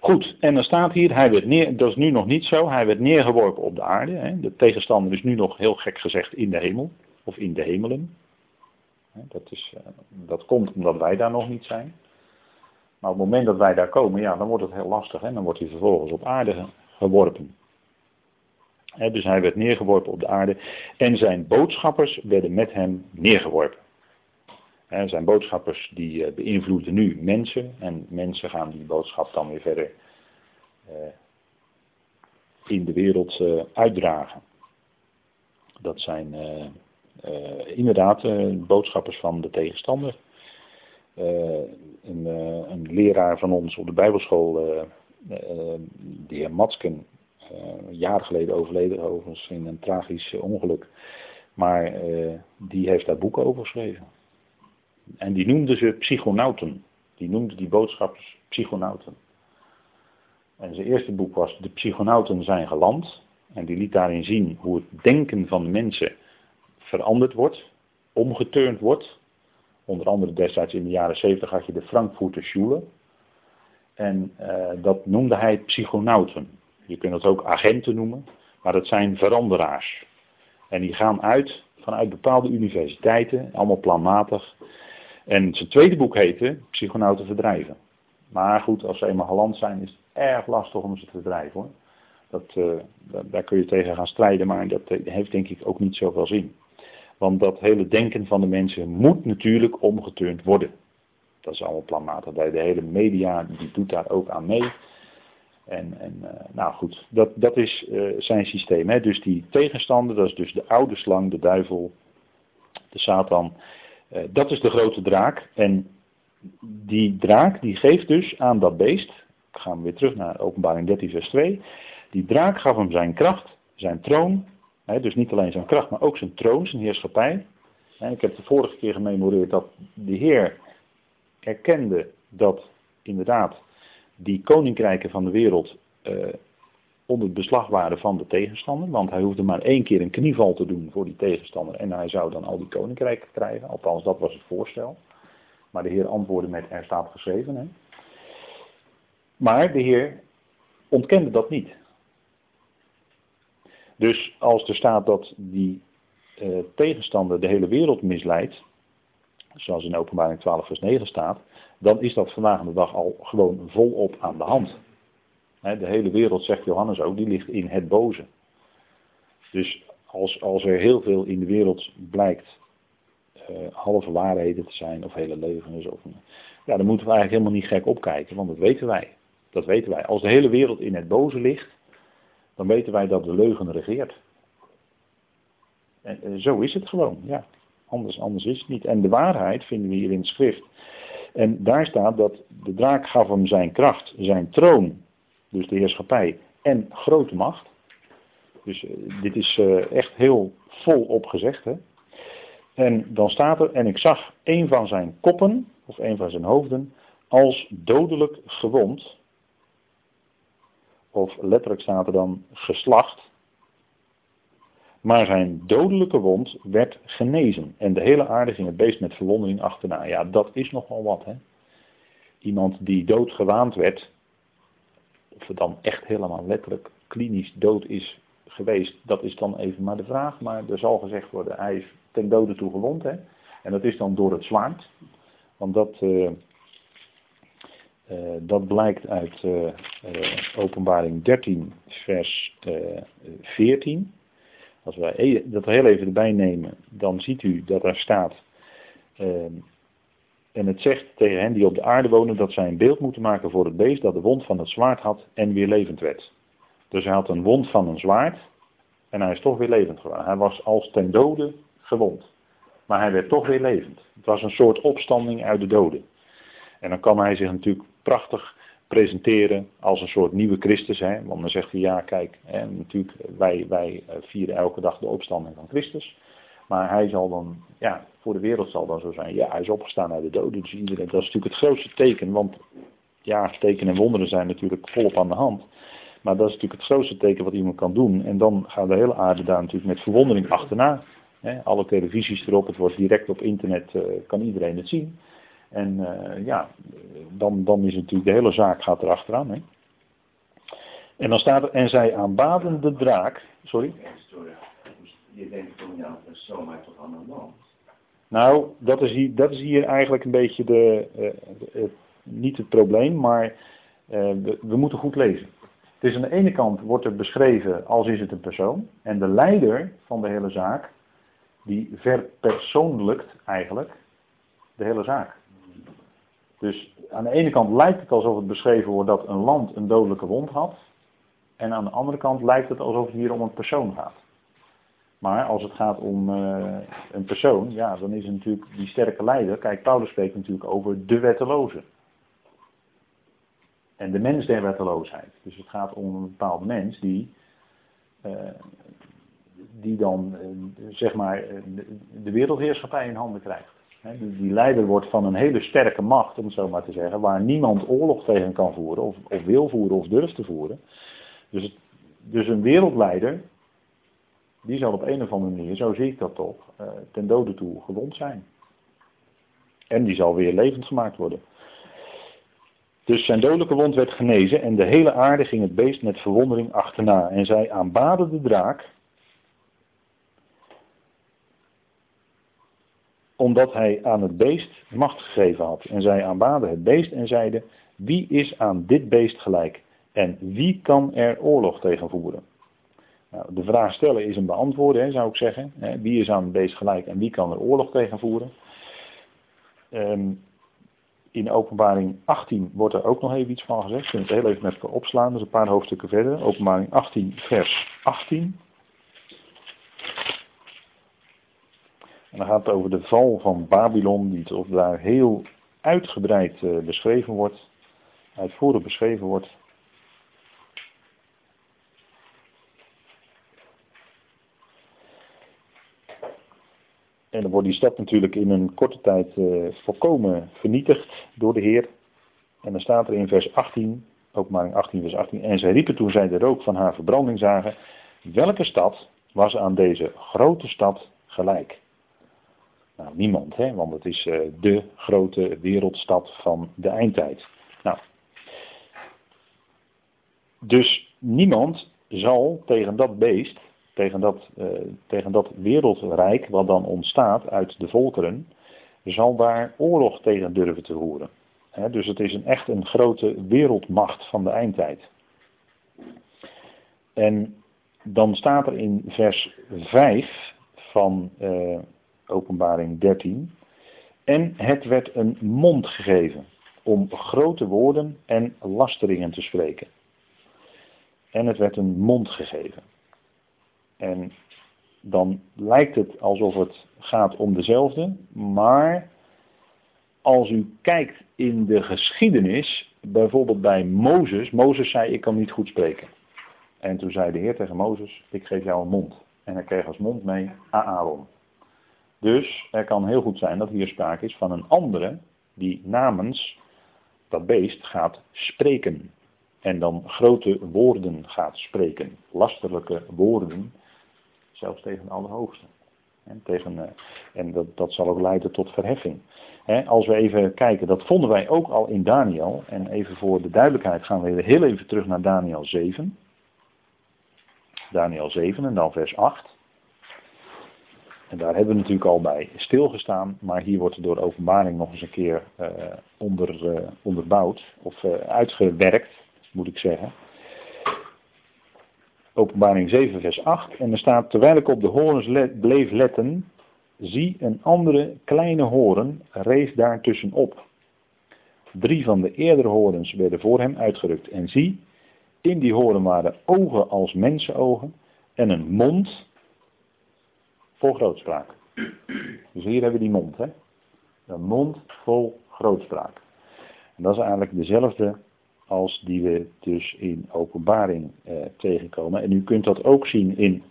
Goed, en dan staat hier, hij werd neer, dat is nu nog niet zo, hij werd neergeworpen op de aarde. Hè. De tegenstander is nu nog heel gek gezegd in de hemel, of in de hemelen. Dat, is, eh, dat komt omdat wij daar nog niet zijn. Maar op het moment dat wij daar komen, ja, dan wordt het heel lastig. Hè. Dan wordt hij vervolgens op aarde geworpen. Dus hij werd neergeworpen op de aarde en zijn boodschappers werden met hem neergeworpen. Er zijn boodschappers die uh, beïnvloeden nu mensen en mensen gaan die boodschap dan weer verder uh, in de wereld uh, uitdragen. Dat zijn inderdaad boodschappers van de tegenstander. Een, een, leraar van ons op de Bijbelschool, de heer Matsken, jaren geleden overleden overigens in een tragisch ongeluk. Maar die heeft daar boeken over geschreven. En die noemden ze psychonauten. Die noemden die boodschappers psychonauten. En zijn eerste boek was De Psychonauten zijn geland. En die liet daarin zien hoe het denken van mensen veranderd wordt, omgeturnd wordt. Onder andere destijds in de jaren 70 had je de Frankfurter Schule. En dat noemde hij psychonauten. Je kunt het ook agenten noemen, maar dat zijn veranderaars. En die gaan uit vanuit bepaalde universiteiten, allemaal planmatig. En zijn tweede boek heette Psychonauten verdrijven. Maar goed, als ze eenmaal geland zijn, is het erg lastig om ze te verdrijven hoor. Dat, uh, daar kun je tegen gaan strijden, maar dat heeft denk ik ook niet zoveel zin. Want dat hele denken van de mensen moet natuurlijk omgeturnd worden. Dat is allemaal planmatig. De hele media die doet daar ook aan mee. En, en uh, nou goed, dat, dat is uh, zijn systeem. Hè? Dus die tegenstander, dat is dus de oude slang, de duivel, de Satan. Uh, dat is de grote draak. En die draak die geeft dus aan dat beest, gaan we weer terug naar openbaring 13 vers 2. Die draak gaf hem zijn kracht, zijn troon. Hè? Dus niet alleen zijn kracht, maar ook zijn troon, zijn heerschappij. Ik heb de vorige keer gememoreerd dat de Heer erkende dat inderdaad die koninkrijken van de wereld uh, onder beslag waren van de tegenstander. Want hij hoefde maar één keer een knieval te doen voor die tegenstander. En hij zou dan al die koninkrijken krijgen. Althans, dat was het voorstel. Maar de Heer antwoordde met er staat geschreven. Hè? Maar de Heer ontkende dat niet. Dus als er staat dat die uh, tegenstander de hele wereld misleidt, zoals in openbaring 12 vers 9 staat, dan is dat vandaag de dag al gewoon volop aan de hand. De hele wereld, zegt Johannes ook, die ligt in het boze. Dus als, als er heel veel in de wereld blijkt uh, halve waarheden te zijn, of hele leugens, of, ja, dan moeten we eigenlijk helemaal niet gek opkijken, want dat weten wij. Dat weten wij. Als de hele wereld in het boze ligt, dan weten wij dat de leugen regeert. En, en zo is het gewoon, ja. Anders, anders is het niet. En de waarheid vinden we hier in het schrift. En daar staat dat de draak gaf hem zijn kracht, zijn troon, dus de heerschappij, en grote macht. Dus uh, dit is uh, echt heel vol opgezegd. Hè? En dan staat er, en ik zag een van zijn koppen, of een van zijn hoofden, als dodelijk gewond. Of letterlijk staat er dan geslacht. Maar zijn dodelijke wond werd genezen. En de hele aarde ging het beest met verwondering achterna. Ja, dat is nogal wat, hè. Iemand die doodgewaand werd, of het dan echt helemaal letterlijk klinisch dood is geweest, dat is dan even maar de vraag. Maar er zal gezegd worden, hij is ten dode toe gewond, hè. En dat is dan door het zwaard. Want dat, uh, uh, dat blijkt uit uh, openbaring 13, vers 14. Als wij e- dat heel even erbij nemen, dan ziet u dat er staat. Uh, en het zegt tegen hen die op de aarde wonen dat zij een beeld moeten maken voor het beest dat de wond van het zwaard had en weer levend werd. Dus hij had een wond van een zwaard en hij is toch weer levend geworden. Hij was als ten dode gewond. Maar hij werd toch weer levend. Het was een soort opstanding uit de doden. En dan kan hij zich natuurlijk prachtig presenteren als een soort nieuwe Christus. Hè? Want dan zegt hij, ja kijk, hè, natuurlijk, wij, wij eh, vieren elke dag de opstanding van Christus. Maar hij zal dan, ja, voor de wereld zal dan zo zijn, ja, hij is opgestaan uit de doden. Dus iedereen, dat is natuurlijk het grootste teken, want ja, tekenen en wonderen zijn natuurlijk volop aan de hand. Maar dat is natuurlijk het grootste teken wat iemand kan doen. En dan gaat de hele aarde daar natuurlijk met verwondering achterna. Hè? Alle televisies erop, het wordt direct op internet, uh, kan iedereen het zien. En uh, ja, dan, dan is natuurlijk de hele zaak gaat erachteraan. Hè? En dan staat er, en zij aanbaden de draak. Sorry? Je denkt van ja, dat is zomaar toch aan hand. Nou, dat is hier, dat is hier eigenlijk een beetje de, uh, uh, niet het probleem, maar we, we moeten goed lezen. Dus aan de ene kant wordt er beschreven als is het een persoon. En de leider van de hele zaak, die verpersoonlijkt eigenlijk de hele zaak. Dus aan de ene kant lijkt het alsof het beschreven wordt dat een land een dodelijke wond had. En aan de andere kant lijkt het alsof het hier om een persoon gaat. Maar als het gaat om uh, een persoon, ja, dan is het natuurlijk die sterke leider. Kijk, Paulus spreekt natuurlijk over de wetteloze. En de mens der wetteloosheid. Dus het gaat om een bepaalde mens die, uh, die dan, uh, zeg maar, de wereldheerschappij in handen krijgt. Die leider wordt van een hele sterke macht, om het zo maar te zeggen, waar niemand oorlog tegen kan voeren, of, of wil voeren, of durft te voeren. Dus, dus een wereldleider, die zal op een of andere manier, zo zie ik dat toch, eh, ten dode toe gewond zijn. En die zal weer levend gemaakt worden. Dus zijn dodelijke wond werd genezen en de hele aarde ging het beest met verwondering achterna. En zij aanbaden de draak, omdat hij aan het beest macht gegeven had. En zij aanbaden het beest en zeiden, wie is aan dit beest gelijk? En wie kan er oorlog tegen voeren? Nou, de vraag stellen is een beantwoorden, hè, zou ik zeggen. Wie is aan het beest gelijk en wie kan er oorlog tegen voeren? Ehm, in openbaring 18 wordt er ook nog even iets van gezegd. Ik wil het heel even met opslaan, dus een paar hoofdstukken verder. Openbaring 18, vers 18. En dan gaat het over de val van Babylon, die toch daar heel uitgebreid eh, beschreven wordt, uitvoerig beschreven wordt. En dan wordt die stad natuurlijk in een korte tijd uh, volkomen vernietigd door de Heer. En dan staat er in vers 18, openbaring 18 vers 18, en zij riepen toen zij de rook van haar verbranding zagen, welke stad was aan deze grote stad gelijk? Nou, niemand, hè, want het is uh, de grote wereldstad van de eindtijd. Nou, dus niemand zal tegen dat beest tegen dat, uh, tegen dat wereldrijk wat dan ontstaat uit de volkeren, zal daar oorlog tegen durven te voeren. dus het is een, echt een grote wereldmacht van de eindtijd. En dan staat er in vers 5 van uh, openbaring 13, en het werd een mond gegeven om grote woorden en lasteringen te spreken. En het werd een mond gegeven. En dan lijkt het alsof het gaat om dezelfde, maar als u kijkt in de geschiedenis, bijvoorbeeld bij Mozes, Mozes zei ik kan niet goed spreken. En toen zei de Heer tegen Mozes, ik geef jou een mond. En hij kreeg als mond mee Aaron. Dus er kan heel goed zijn dat hier sprake is van een andere die namens dat beest gaat spreken. En dan grote woorden gaat spreken, lasterlijke woorden zelfs tegen de Allerhoogste. En, tegen, eh, en dat, dat zal ook leiden tot verheffing. als we even kijken, dat vonden wij ook al in Daniel. En even voor de duidelijkheid gaan we heel even terug naar Daniel 7. Daniel 7 en dan vers 8. En daar hebben we natuurlijk al bij stilgestaan, maar hier wordt er door openbaring nog eens een keer uh, onder, uh, onderbouwd, of uh, uitgewerkt, moet ik zeggen. Openbaring 7, vers 8. En er staat, terwijl ik op de horens bleef letten, zie een andere kleine horen rees daar tussenop. Drie van de eerdere horens werden voor hem uitgerukt. En zie, in die horen waren ogen als mensenogen en een mond vol grootspraak. Dus hier hebben we die mond, hè? Een mond vol grootspraak. En dat is eigenlijk dezelfde als die we dus in openbaring eh, tegenkomen. En u kunt dat ook zien in,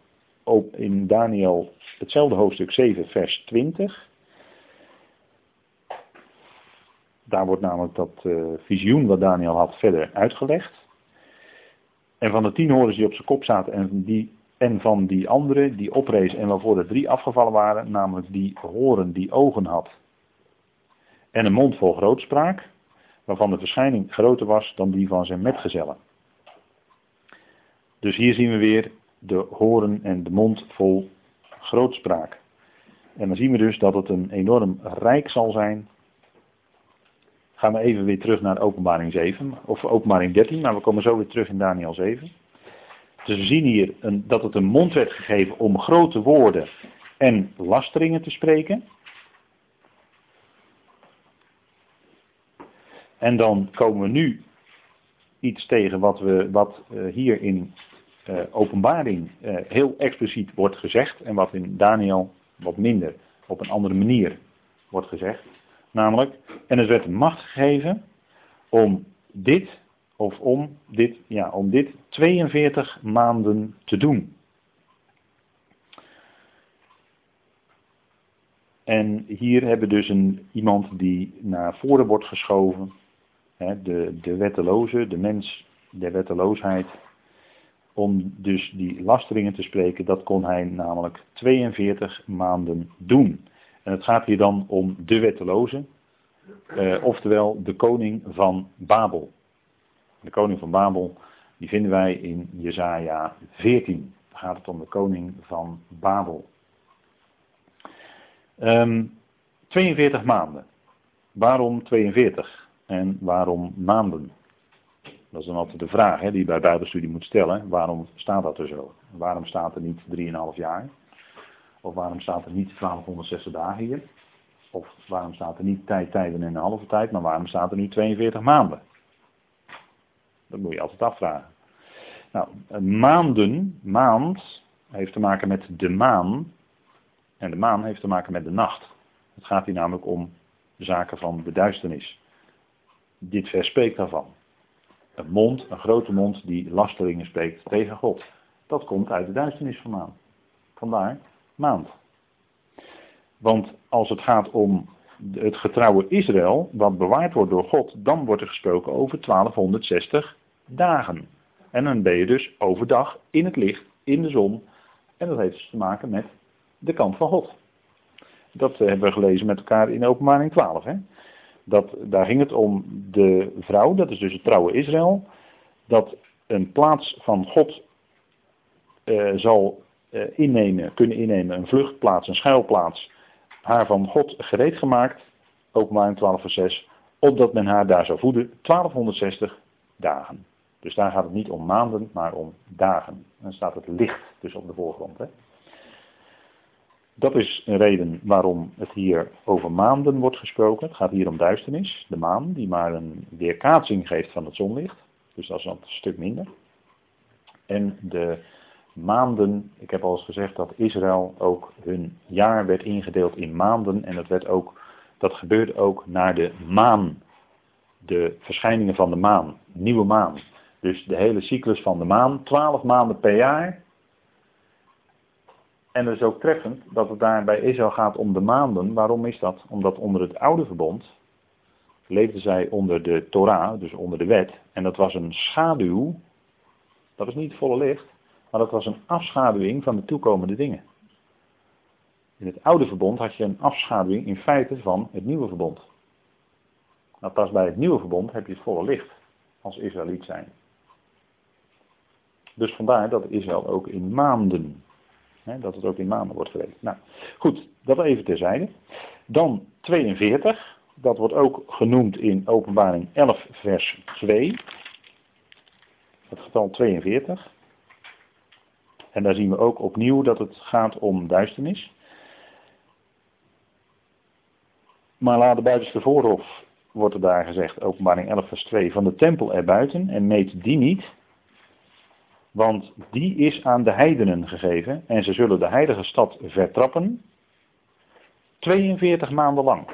in Daniel, hetzelfde hoofdstuk 7, vers 20. Daar wordt namelijk dat uh, visioen wat Daniel had verder uitgelegd. En van de tien horens die op zijn kop zaten en, die, en van die andere die oprees en waarvoor er drie afgevallen waren, namelijk die horen die ogen had en een mond vol grootspraak, waarvan de verschijning groter was dan die van zijn metgezellen. Dus hier zien we weer de horen en de mond vol grootspraak. En dan zien we dus dat het een enorm rijk zal zijn. Gaan we even weer terug naar openbaring 7, of openbaring 13, maar we komen zo weer terug in Daniel 7. Dus we zien hier een, dat het een mond werd gegeven om grote woorden en lasteringen te spreken. En dan komen we nu iets tegen wat, we, wat uh, hier in uh, openbaring uh, heel expliciet wordt gezegd en wat in Daniel wat minder op een andere manier wordt gezegd. Namelijk, en het werd macht gegeven om dit, of om dit, ja, om dit 42 maanden te doen. En hier hebben we dus een, iemand die naar voren wordt geschoven. Hè, de, de wetteloze, de mens der wetteloosheid. Om dus die lasteringen te spreken, dat kon hij namelijk 42 maanden doen. En het gaat hier dan om de wetteloze, eh, oftewel de koning van Babel. De koning van Babel, die vinden wij in Jesaja 14. Dan gaat het om de koning van Babel. Um, ehm, 42 maanden. Waarom 42? En waarom maanden? Dat is dan altijd de vraag hè, die je bij Bijbelstudie moet stellen. Waarom staat dat er zo? Waarom staat er niet 3,5 jaar? Of waarom staat er niet 1260 dagen hier? Of waarom staat er niet tijd, tijden en een halve tijd, maar waarom staat er nu 42 maanden? Dat moet je altijd afvragen. Nou, maanden, maand, heeft te maken met de maan. En de maan heeft te maken met de nacht. Het gaat hier namelijk om zaken van de duisternis. Dit vers spreekt daarvan. Een mond, een grote mond die lasteringen spreekt tegen God. Dat komt uit de duisternis vandaan. Vandaar maand. Want als het gaat om het getrouwe Israël, wat bewaard wordt door God, dan wordt er gesproken over 1260 dagen. En dan ben je dus overdag in het licht, in de zon. En dat heeft dus te maken met de kant van God. Dat hebben we gelezen met elkaar in openbaring 12. Hè? Dat, daar ging het om de vrouw, dat is dus het trouwe Israël, dat een plaats van God uh, zal uh, innemen, kunnen innemen, een vluchtplaats, een schuilplaats, haar van God gereed gemaakt, openbaring 12 vers 6, opdat men haar daar zou voeden, 1260 dagen. Dus daar gaat het niet om maanden, maar om dagen. Dan staat het licht dus op de voorgrond. Hè? Dat is een reden waarom het hier over maanden wordt gesproken. Het gaat hier om duisternis, de maan, die maar een weerkaatsing geeft van het zonlicht. Dus dat is een stuk minder. En de maanden, ik heb al eens gezegd dat Israël ook hun jaar werd ingedeeld in maanden. En dat, werd ook, dat gebeurde ook naar de maan, de verschijningen van de maan, nieuwe maan. Dus de hele cyclus van de maan, twaalf maanden per jaar, en het is ook treffend dat het daar bij Israël gaat om de maanden. Waarom is dat? Omdat onder het oude verbond leefden zij onder de Torah, dus onder de wet. En dat was een schaduw, dat is niet volle licht, maar dat was een afschaduwing van de toekomende dingen. In het oude verbond had je een afschaduwing in feite van het nieuwe verbond. Nou, pas bij het nieuwe verbond heb je het volle licht als Israëliet zijn. Dus vandaar dat Israël ook in maanden dat het ook in maanden wordt gerekend. Nou, goed, dat even terzijde. Dan 42, dat wordt ook genoemd in openbaring 11 vers 2. Het getal 42. En daar zien we ook opnieuw dat het gaat om duisternis. Maar laat de buitenste voorhof, wordt er daar gezegd, openbaring 11 vers 2, van de tempel erbuiten en meet die niet, want die is aan de heidenen gegeven en ze zullen de heilige stad vertrappen 42 maanden lang.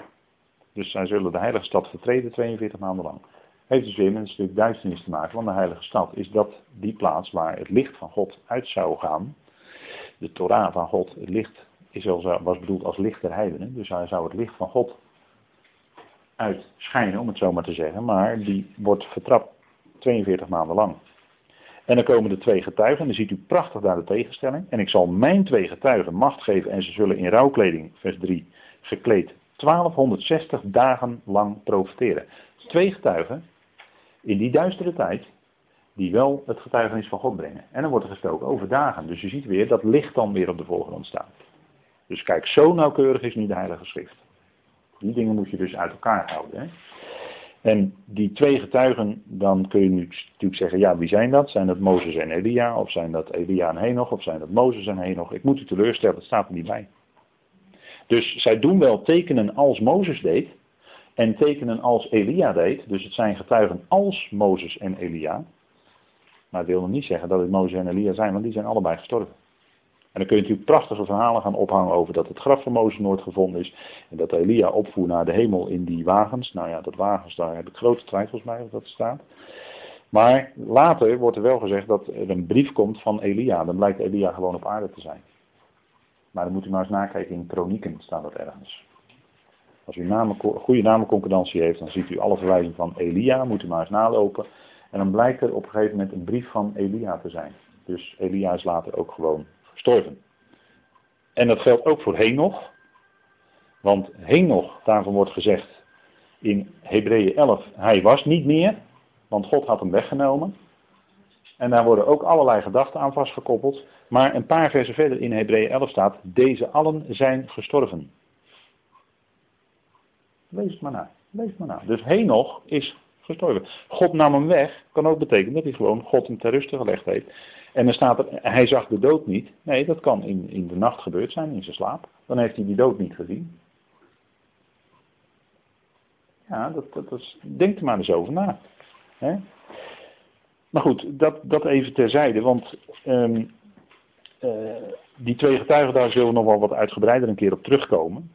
Dus zij zullen de heilige stad vertreden 42 maanden lang. Heeft dus weer met een stuk duisternis te maken, want de heilige stad is dat die plaats waar het licht van God uit zou gaan. De Torah van God, het licht is was bedoeld als licht der heidenen, dus hij zou het licht van God uitschijnen, om het zo maar te zeggen, maar die wordt vertrapt 42 maanden lang. En dan komen de twee getuigen, en dan ziet u prachtig daar de tegenstelling. En ik zal mijn twee getuigen macht geven en ze zullen in rouwkleding, vers 3, gekleed 1260 dagen lang profiteren. Twee getuigen in die duistere tijd, die wel het getuigenis van God brengen. En dan wordt er gestoken over dagen. Dus je ziet weer dat licht dan weer op de voorgrond staat. Dus kijk, zo nauwkeurig is nu de Heilige Schrift. Die dingen moet je dus uit elkaar houden. Hè? En die twee getuigen, dan kun je nu natuurlijk zeggen, ja, wie zijn dat? Zijn dat Mozes en Elia? Of zijn dat Elia en Henoch? Of zijn dat Mozes en Henoch? Ik moet u teleurstellen, dat staat er niet bij. Dus zij doen wel tekenen als Mozes deed. En tekenen als Elia deed. Dus het zijn getuigen als Mozes en Elia. Maar dat wil nog niet zeggen dat het Mozes en Elia zijn, want die zijn allebei gestorven. En dan kun je natuurlijk prachtige verhalen gaan ophangen over dat het graf van Mozes nooit gevonden is. En dat Elia opvoer naar de hemel in die wagens. Nou ja, dat wagens, daar heb ik grote twijfels bij of dat staat. Maar later wordt er wel gezegd dat er een brief komt van Elia. Dan blijkt Elia gewoon op aarde te zijn. Maar dan moet u maar eens nakijken in Kronieken, staat dat ergens. Als u een goede namenconcordantie heeft, dan ziet u alle verwijzingen van Elia, moet u maar eens nalopen. En dan blijkt er op een gegeven moment een brief van Elia te zijn. Dus Elia is later ook gewoon gestorven. En dat geldt ook voor Henoch. Want Henoch, daarvan wordt gezegd in Hebreeën 11, hij was niet meer, want God had hem weggenomen. En daar worden ook allerlei gedachten aan vastgekoppeld. Maar een paar versen verder in Hebreeën 11 staat, deze allen zijn gestorven. Lees het maar na. Lees het maar na. Dus Henoch is gestorven. God nam hem weg, kan ook betekenen dat hij gewoon God hem ter ruste gelegd heeft. En dan staat er, hij zag de dood niet. Nee, dat kan in, in de nacht gebeurd zijn, in zijn slaap. Dan heeft hij die dood niet gezien. Ja, dat, dat, denk er maar eens over na. Maar goed, dat, dat even terzijde, want um, uh, die twee getuigen, daar zullen we nog wel wat uitgebreider een keer op terugkomen.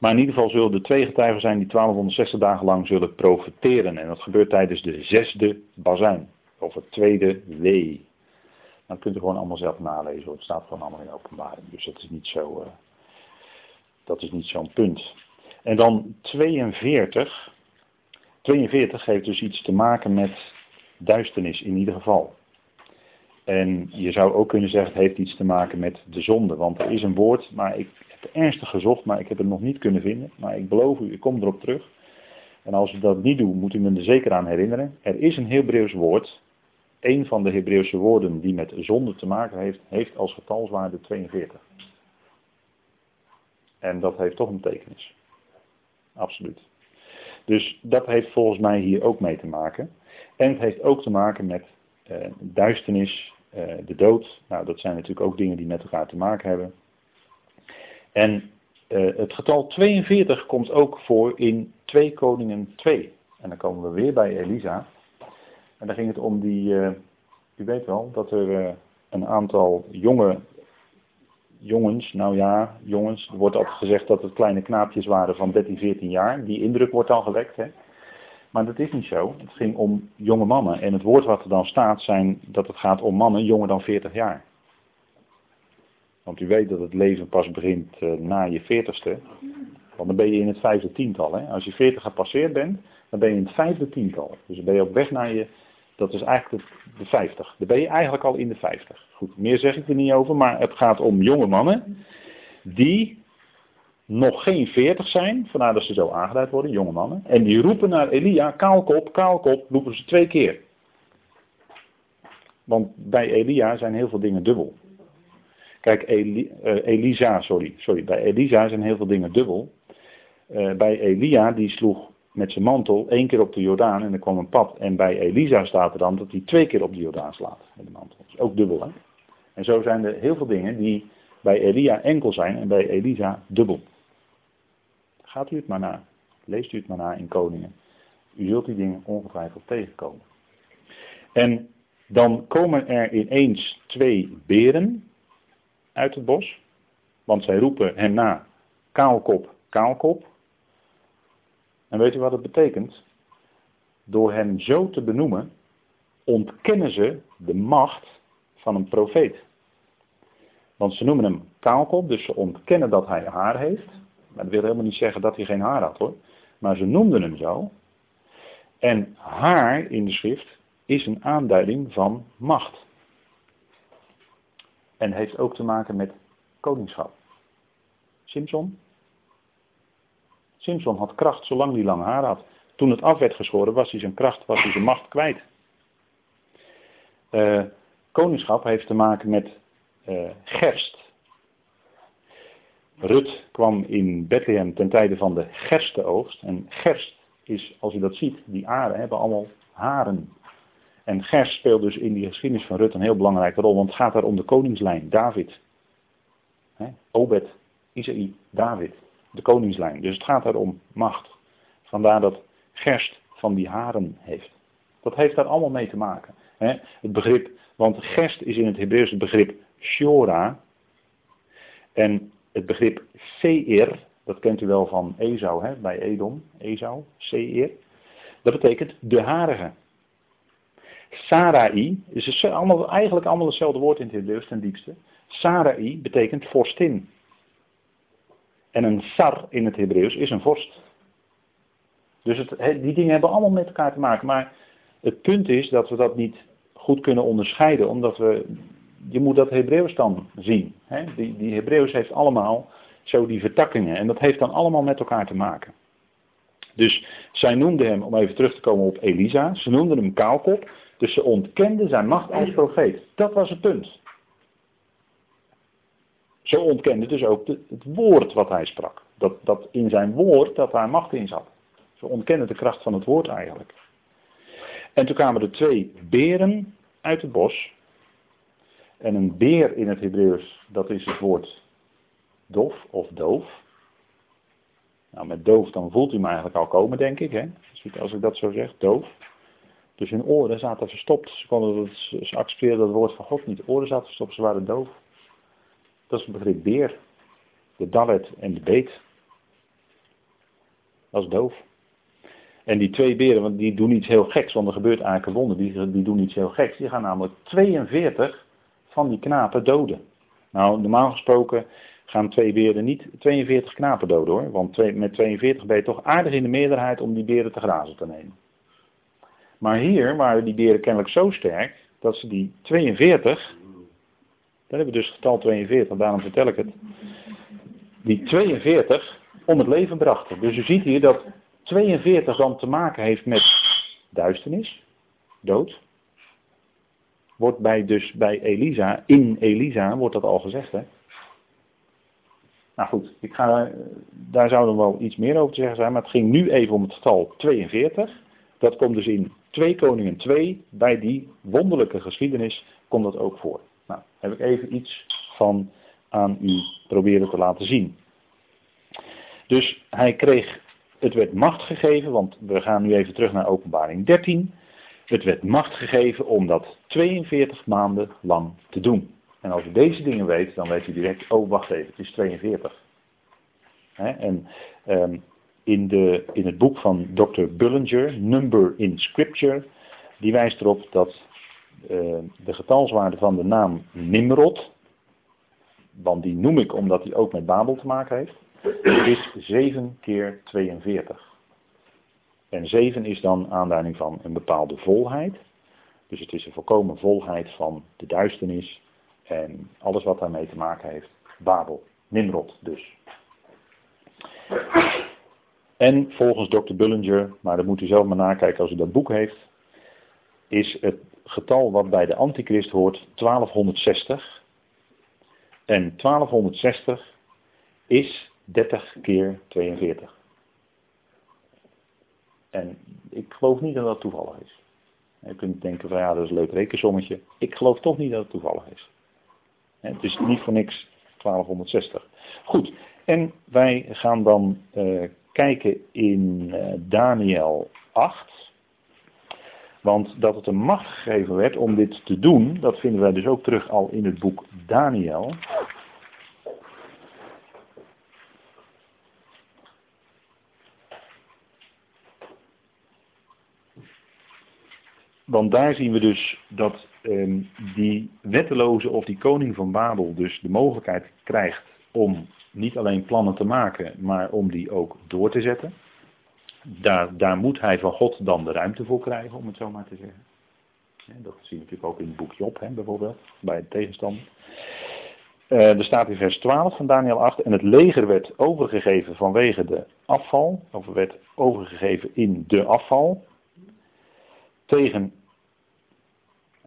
Maar in ieder geval zullen de twee getuigen zijn die 1260 dagen lang zullen profeteren. En dat gebeurt tijdens de zesde bazuin. Of het tweede wee. Dan kunt u gewoon allemaal zelf nalezen. Het staat gewoon allemaal in openbaring. Dus dat is niet zo. Uh, dat is niet zo'n punt. En dan 42. 42 heeft dus iets te maken met duisternis in ieder geval. En je zou ook kunnen zeggen, het heeft iets te maken met de zonde. Want er is een woord, maar ik heb ernstig gezocht, maar ik heb het nog niet kunnen vinden. Maar ik beloof u, ik kom erop terug. En als ik dat niet doe, moet u me er zeker aan herinneren. Er is een Hebreeuws woord. Een van de Hebreeuwse woorden die met zonde te maken heeft, heeft als getalswaarde 42. En dat heeft toch een betekenis. Absoluut. Dus dat heeft volgens mij hier ook mee te maken. En het heeft ook te maken met duisternis, uh, de dood. Nou, dat zijn natuurlijk ook dingen die met elkaar te maken hebben. En uh, het getal 42 komt ook voor in 2 Koningen 2. En dan komen we weer bij Elisa. En dan ging het om die, u weet wel, dat er een aantal jonge jongens, nou ja, jongens, er wordt altijd gezegd dat het kleine knaapjes waren van 13, 14 jaar. Die indruk wordt al gewekt, hè. Maar dat is niet zo. Het ging om jonge mannen. En het woord wat er dan staat zijn dat het gaat om mannen jonger dan 40 jaar. Want u weet dat het leven pas begint uh, na je 40ste. Want dan ben je in het vijfde tiental. Hè? Als je 40 gepasseerd bent, dan ben je in het vijfde tiental. Dus dan ben je op weg naar je, dat is eigenlijk de, de 50. Dan ben je eigenlijk al in de 50. Goed, meer zeg ik er niet over, maar het gaat om jonge mannen die nog geen veertig zijn, vandaar dat ze zo aangeduid worden, jonge mannen. En die roepen naar Elia, kaalkop, kaalkop, roepen ze twee keer. Want bij Elia zijn heel veel dingen dubbel. Kijk, Eli, uh, Elisa, sorry, sorry, bij Elisa zijn heel veel dingen dubbel. Uh, bij Elia, die sloeg met zijn mantel één keer op de Jordaan en er kwam een pad. En bij Elisa staat er dan dat hij twee keer op de Jordaan slaat met de mantel. Dat is ook dubbel, hè. En zo zijn er heel veel dingen die bij Elia enkel zijn en bij Elisa dubbel. Gaat u het maar na. Leest u het maar na in Koningen. U zult die dingen ongetwijfeld tegenkomen. En dan komen er ineens twee beren uit het bos. Want zij roepen hen na, kaalkop, kaalkop. En weet u wat het betekent? Door hen zo te benoemen, ontkennen ze de macht van een profeet. Want ze noemen hem kaalkop, dus ze ontkennen dat hij haar heeft. Maar dat wil helemaal niet zeggen dat hij geen haar had hoor. Maar ze noemden hem zo. En haar in de schrift is een aanduiding van macht. En heeft ook te maken met koningschap. Simpson? Simpson had kracht zolang hij lang haar had. Toen het af werd geschoren was hij zijn kracht, was hij zijn macht kwijt. Uh, koningschap heeft te maken met uh, gerst. Rut kwam in Bethlehem ten tijde van de gerstenoogst. En gerst is, als u dat ziet, die aarde hebben allemaal haren. En gerst speelt dus in die geschiedenis van Rut een heel belangrijke rol, want het gaat daar om de koningslijn, David. He? Obed, Isaïe, David, de koningslijn. Dus het gaat daar om macht. Vandaar dat gerst van die haren heeft. Dat heeft daar allemaal mee te maken. He? Het begrip, want gerst is in het Hebreeuws het begrip shora. En het begrip Seir, dat kent u wel van Esau, hè, bij Edom, Esau, Seir. Dat betekent de harige. Sarai is allemaal, eigenlijk allemaal hetzelfde woord in het Hebreeuws ten diepste. Sarai betekent vorstin. En een sar in het Hebreeuws is een vorst. Dus het, die dingen hebben allemaal met elkaar te maken. Maar het punt is dat we dat niet goed kunnen onderscheiden, omdat we. Je moet dat Hebreeuws dan zien. Hè? Die, die Hebreeuws heeft allemaal zo die vertakkingen. En dat heeft dan allemaal met elkaar te maken. Dus zij noemden hem, om even terug te komen op Elisa, ze noemden hem kaalkop. Dus ze ontkenden zijn macht als profeet. Dat was het punt. Ze ontkenden dus ook het woord wat hij sprak. Dat, dat in zijn woord dat daar macht in zat. Ze ontkenden de kracht van het woord eigenlijk. En toen kwamen er twee beren uit het bos. En een beer in het Hebreeuws, dat is het woord dof of doof. Nou, met doof dan voelt u me eigenlijk al komen, denk ik. Hè? Als ik dat zo zeg, doof. Dus hun oren zaten verstopt. Ze, konden het, ze accepteerden het woord van God niet. Oren zaten verstopt, ze waren doof. Dat is het begrip beer. De dalet en de beet. Dat is doof. En die twee beren, want die doen iets heel geks, want er gebeurt eigenlijk een wonder, die, die doen iets heel geks. Die gaan namelijk 42 van die knapen doden. Nou, normaal gesproken gaan twee beren niet 42 knapen doden hoor. Want met 42 ben je toch aardig in de meerderheid om die beren te grazen te nemen. Maar hier waren die beren kennelijk zo sterk dat ze die 42, daar hebben we dus getal 42, daarom vertel ik het. Die 42 om het leven brachten. Dus u ziet hier dat 42 dan te maken heeft met duisternis, dood. Wordt bij, dus bij Elisa, in Elisa wordt dat al gezegd hè. Nou goed, ik ga, daar zou er wel iets meer over te zeggen zijn, maar het ging nu even om het getal 42. Dat komt dus in 2 Koningen 2, bij die wonderlijke geschiedenis komt dat ook voor. Nou, heb ik even iets van aan u proberen te laten zien. Dus hij kreeg, het werd macht gegeven, want we gaan nu even terug naar openbaring 13. Het werd macht gegeven om dat 42 maanden lang te doen. En als u deze dingen weet, dan weet u direct, oh wacht even, het is 42. en ehm, in, de, in het boek van Dr. Bullinger, Number in Scripture, die wijst erop dat uh, de getalswaarde van de naam Nimrod, want die noem ik omdat die ook met Babel te maken heeft, is 7 keer 42. En 7 is dan aanduiding van een bepaalde volheid. Dus het is een volkomen volheid van de duisternis en alles wat daarmee te maken heeft. Babel, Nimrod dus. En volgens Dr. Bullinger, maar dat moet u zelf maar nakijken als u dat boek heeft, is het getal wat bij de antichrist hoort 1260. En 1260 is 30 keer 42. En ik geloof niet dat dat toevallig is. Je kunt denken van ja, dat is een leuk rekensommetje. Ik geloof toch niet dat het toevallig is. Het is niet voor niks 1260. Goed, en wij gaan dan uh, kijken in uh, Daniel 8. Want dat het een macht gegeven werd om dit te doen, dat vinden wij dus ook terug al in het boek Daniel. Want daar zien we dus dat um, die wetteloze of die koning van Babel dus de mogelijkheid krijgt om niet alleen plannen te maken, maar om die ook door te zetten. Daar, daar moet hij van God dan de ruimte voor krijgen, om het zo maar te zeggen. Dat zie je natuurlijk ook in het boek Job, hè, bijvoorbeeld, bij de tegenstander. Uh, er staat in vers 12 van Daniel 8, en het leger werd overgegeven vanwege de afval, of werd overgegeven in de afval, tegen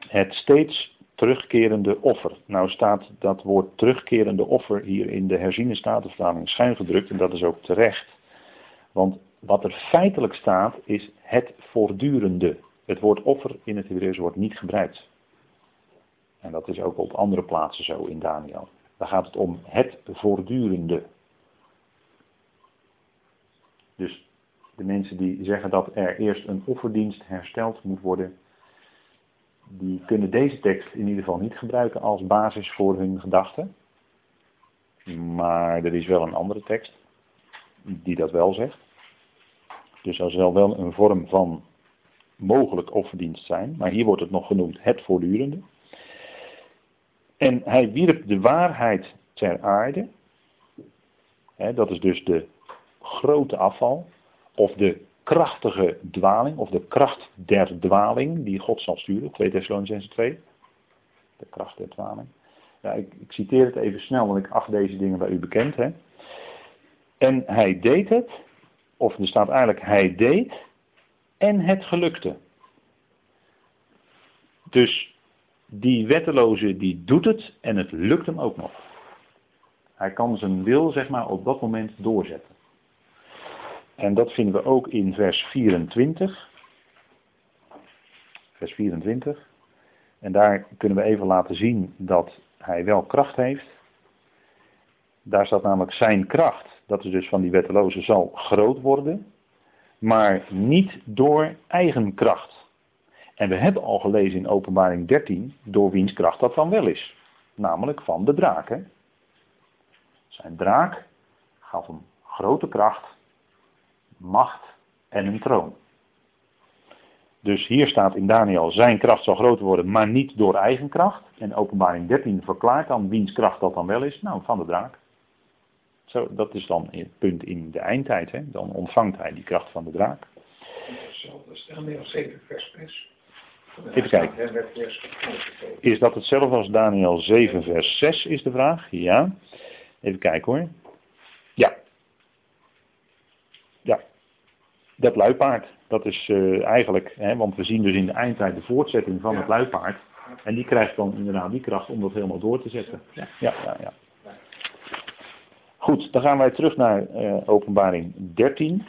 het steeds terugkerende offer. Nou staat dat woord terugkerende offer hier in de herziene statenvertaling schuin gedrukt en dat is ook terecht. Want wat er feitelijk staat is het voortdurende. Het woord offer in het Hebreeuws wordt niet gebruikt. En dat is ook op andere plaatsen zo in Daniel. Daar gaat het om het voortdurende. Dus de mensen die zeggen dat er eerst een offerdienst hersteld moet worden, die kunnen deze tekst in ieder geval niet gebruiken als basis voor hun gedachten. Maar er is wel een andere tekst die dat wel zegt. Dus er zal wel een vorm van mogelijk offerdienst zijn, maar hier wordt het nog genoemd het voortdurende. En hij wierp de waarheid ter aarde. dat is dus de grote afval. Of de krachtige dwaling. Of de kracht der dwaling die God zal sturen. 2 Thessalonians 2. De kracht der dwaling. Ja, ik, ik, citeer het even snel, want ik acht deze dingen bij u bekend. Hè. En hij deed het. Of er staat eigenlijk hij deed. En het gelukte. Dus die wetteloze die doet het en het lukt hem ook nog. Hij kan zijn wil zeg maar op dat moment doorzetten. En dat vinden we ook in vers 24. Vers 24. En daar kunnen we even laten zien dat hij wel kracht heeft. Daar staat namelijk zijn kracht, dat is dus van die wetteloze, zal groot worden. Maar niet door eigen kracht. En we hebben al gelezen in openbaring 13 door wiens kracht dat dan wel is. Namelijk van de draak. Hè? Zijn draak gaf hem grote kracht, macht en een troon. Dus hier staat in Daniel, zijn kracht zal groter worden, maar niet door eigen kracht. En openbaring 13 verklaart dan wiens kracht dat dan wel is. Nou, van de draak. Zo, dat is dan het punt in de eindtijd. Hè? Dan ontvangt hij die kracht van de draak. Dat is Daniel 7 vers 6. Even kijken. Is dat hetzelfde als Daniel 7 vers 6 is de vraag? Ja. Even kijken hoor. Ja. Dat luipaard. Dat is uh, eigenlijk, hè, want we zien dus in de eindtijd de voortzetting van het luipaard. En die krijgt dan inderdaad die kracht om dat helemaal door te zetten. Ja, ja, ja. Goed, dan gaan wij terug naar uh, openbaring 13.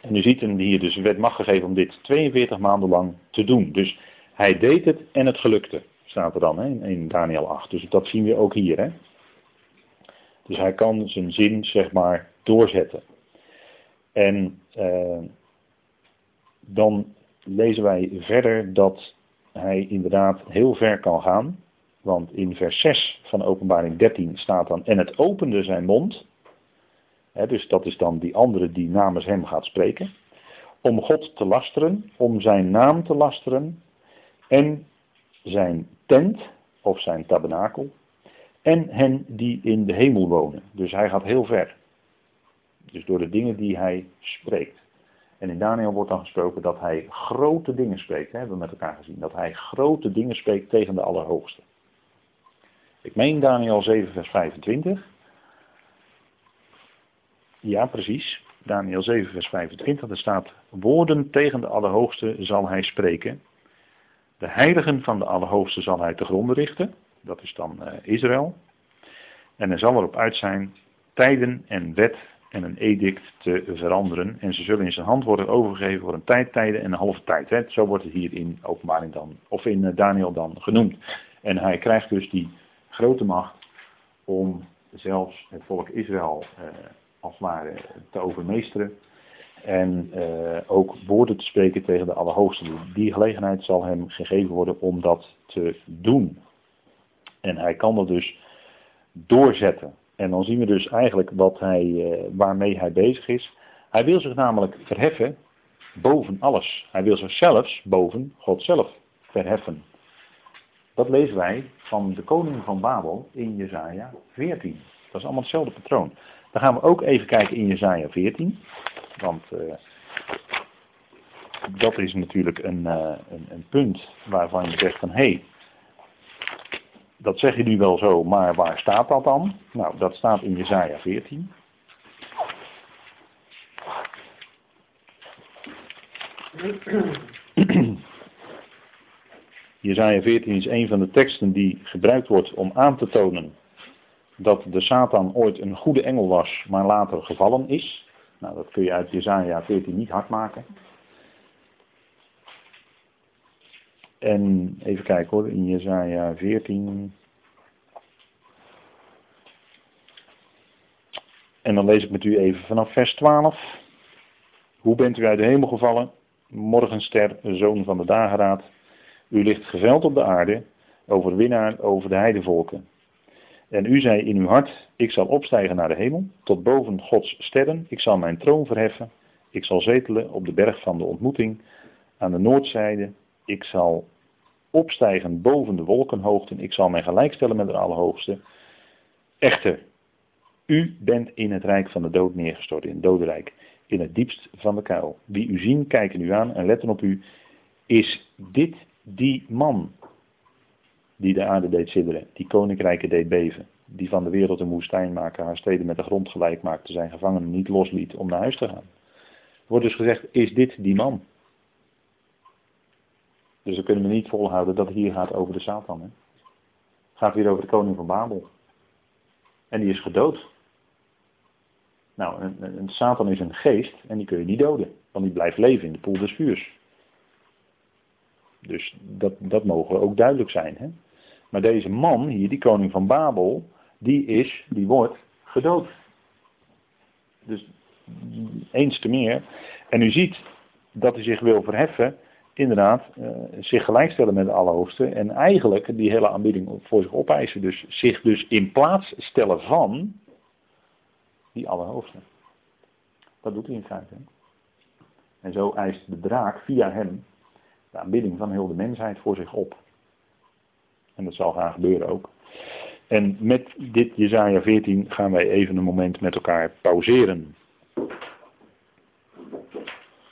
En u ziet hem hier dus werd macht gegeven om dit 42 maanden lang te doen. Dus hij deed het en het gelukte, staat er dan hè, in Daniel 8. Dus dat zien we ook hier. Hè. Dus hij kan zijn zin, zeg maar, doorzetten. En uh, dan lezen wij verder dat hij inderdaad heel ver kan gaan. Want in vers 6 van openbaring 13 staat dan, en het opende zijn mond dus dat is dan die andere die namens hem gaat spreken. Om God te lasteren, om zijn naam te lasteren en zijn tent of zijn tabernakel en hen die in de hemel wonen. Dus hij gaat heel ver. Dus door de dingen die hij spreekt. En in Daniel wordt dan gesproken dat hij grote dingen spreekt. Hè, hebben we met elkaar gezien. Dat hij grote dingen spreekt tegen de Allerhoogste. Ik meen Daniel 7, vers 25. Ja, precies. Daniel 7, vers 25. Er staat: Woorden tegen de Allerhoogste zal hij spreken. De heiligen van de Allerhoogste zal hij te gronden richten. Dat is dan uh, Israël. En er zal erop uit zijn tijden en wet en een edict te veranderen. En ze zullen in zijn hand worden overgegeven voor een tijd, tijden en een halve tijd. Hè. Zo wordt het hier in openbaring dan, of in uh, Daniel dan genoemd. En hij krijgt dus die grote macht om zelfs het volk Israël uh, als het ware te overmeesteren. En uh, ook woorden te spreken tegen de Allerhoogste. Die gelegenheid zal hem gegeven worden om dat te doen. En hij kan dat dus doorzetten. En dan zien we dus eigenlijk wat hij, uh, waarmee hij bezig is. Hij wil zich namelijk verheffen boven alles. Hij wil zichzelf boven God zelf verheffen. Dat lezen wij van de koning van Babel in Jezaja 14. Dat is allemaal hetzelfde patroon. Dan gaan we ook even kijken in Jezaja 14. Want uh, dat is natuurlijk een, uh, een, een, punt waarvan je zegt van hé, hey, dat zeg je nu wel zo, maar waar staat dat dan? Nou, dat staat in Jezaja 14. Jezaja 14 is een van de teksten die gebruikt wordt om aan te tonen dat de Satan ooit een goede engel was, maar later gevallen is. Nou, dat kun je uit Jezaja 14 niet hard maken. En even kijken hoor, in Jezaja 14. En dan lees ik met u even vanaf vers 12. Hoe bent u uit de hemel gevallen? Morgenster, zoon van de dageraad. U ligt geveld op de aarde, overwinnaar over de heidevolken. En u zei in uw hart, ik zal opstijgen naar de hemel, tot boven Gods sterren, ik zal mijn troon verheffen, ik zal zetelen op de berg van de ontmoeting, aan de noordzijde, ik zal opstijgen boven de wolkenhoogten. Ik zal mij gelijkstellen met de Allerhoogste. Echter, u bent in het rijk van de dood neergestort, in het dodenrijk, in het diepst van de kuil. Wie u zien, kijken u aan en letten op u. Is dit die man die de aarde deed sidderen, die koninkrijken deed beven, die van de wereld een woestijn maakte, haar steden met de grond gelijk maakte, zijn gevangenen niet losliet om naar huis te gaan? Wordt dus gezegd, is dit die man? Dus dan kunnen we niet volhouden dat het hier gaat over de Satan. Hè? Het gaat weer over de koning van Babel. En die is gedood. Nou, een, een, Satan is een geest en die kun je niet doden. Want die blijft leven in de poel des vuurs. Dus dat, dat mogen ook duidelijk zijn. Hè? Maar deze man hier, die koning van Babel, die is, die wordt gedood. Dus eens te meer. En u ziet dat hij zich wil verheffen, inderdaad, uh, zich gelijkstellen met de Allerhoogste. En eigenlijk die hele aanbieding voor zich opeisen. Dus zich dus in plaats stellen van die Allerhoogste. Dat doet hij in feite. En zo eist de draak via hem de aanbidding van heel de mensheid voor zich op. En dat zal gaan gebeuren ook. En met dit Jezaja 14 gaan wij even een moment met elkaar pauzeren.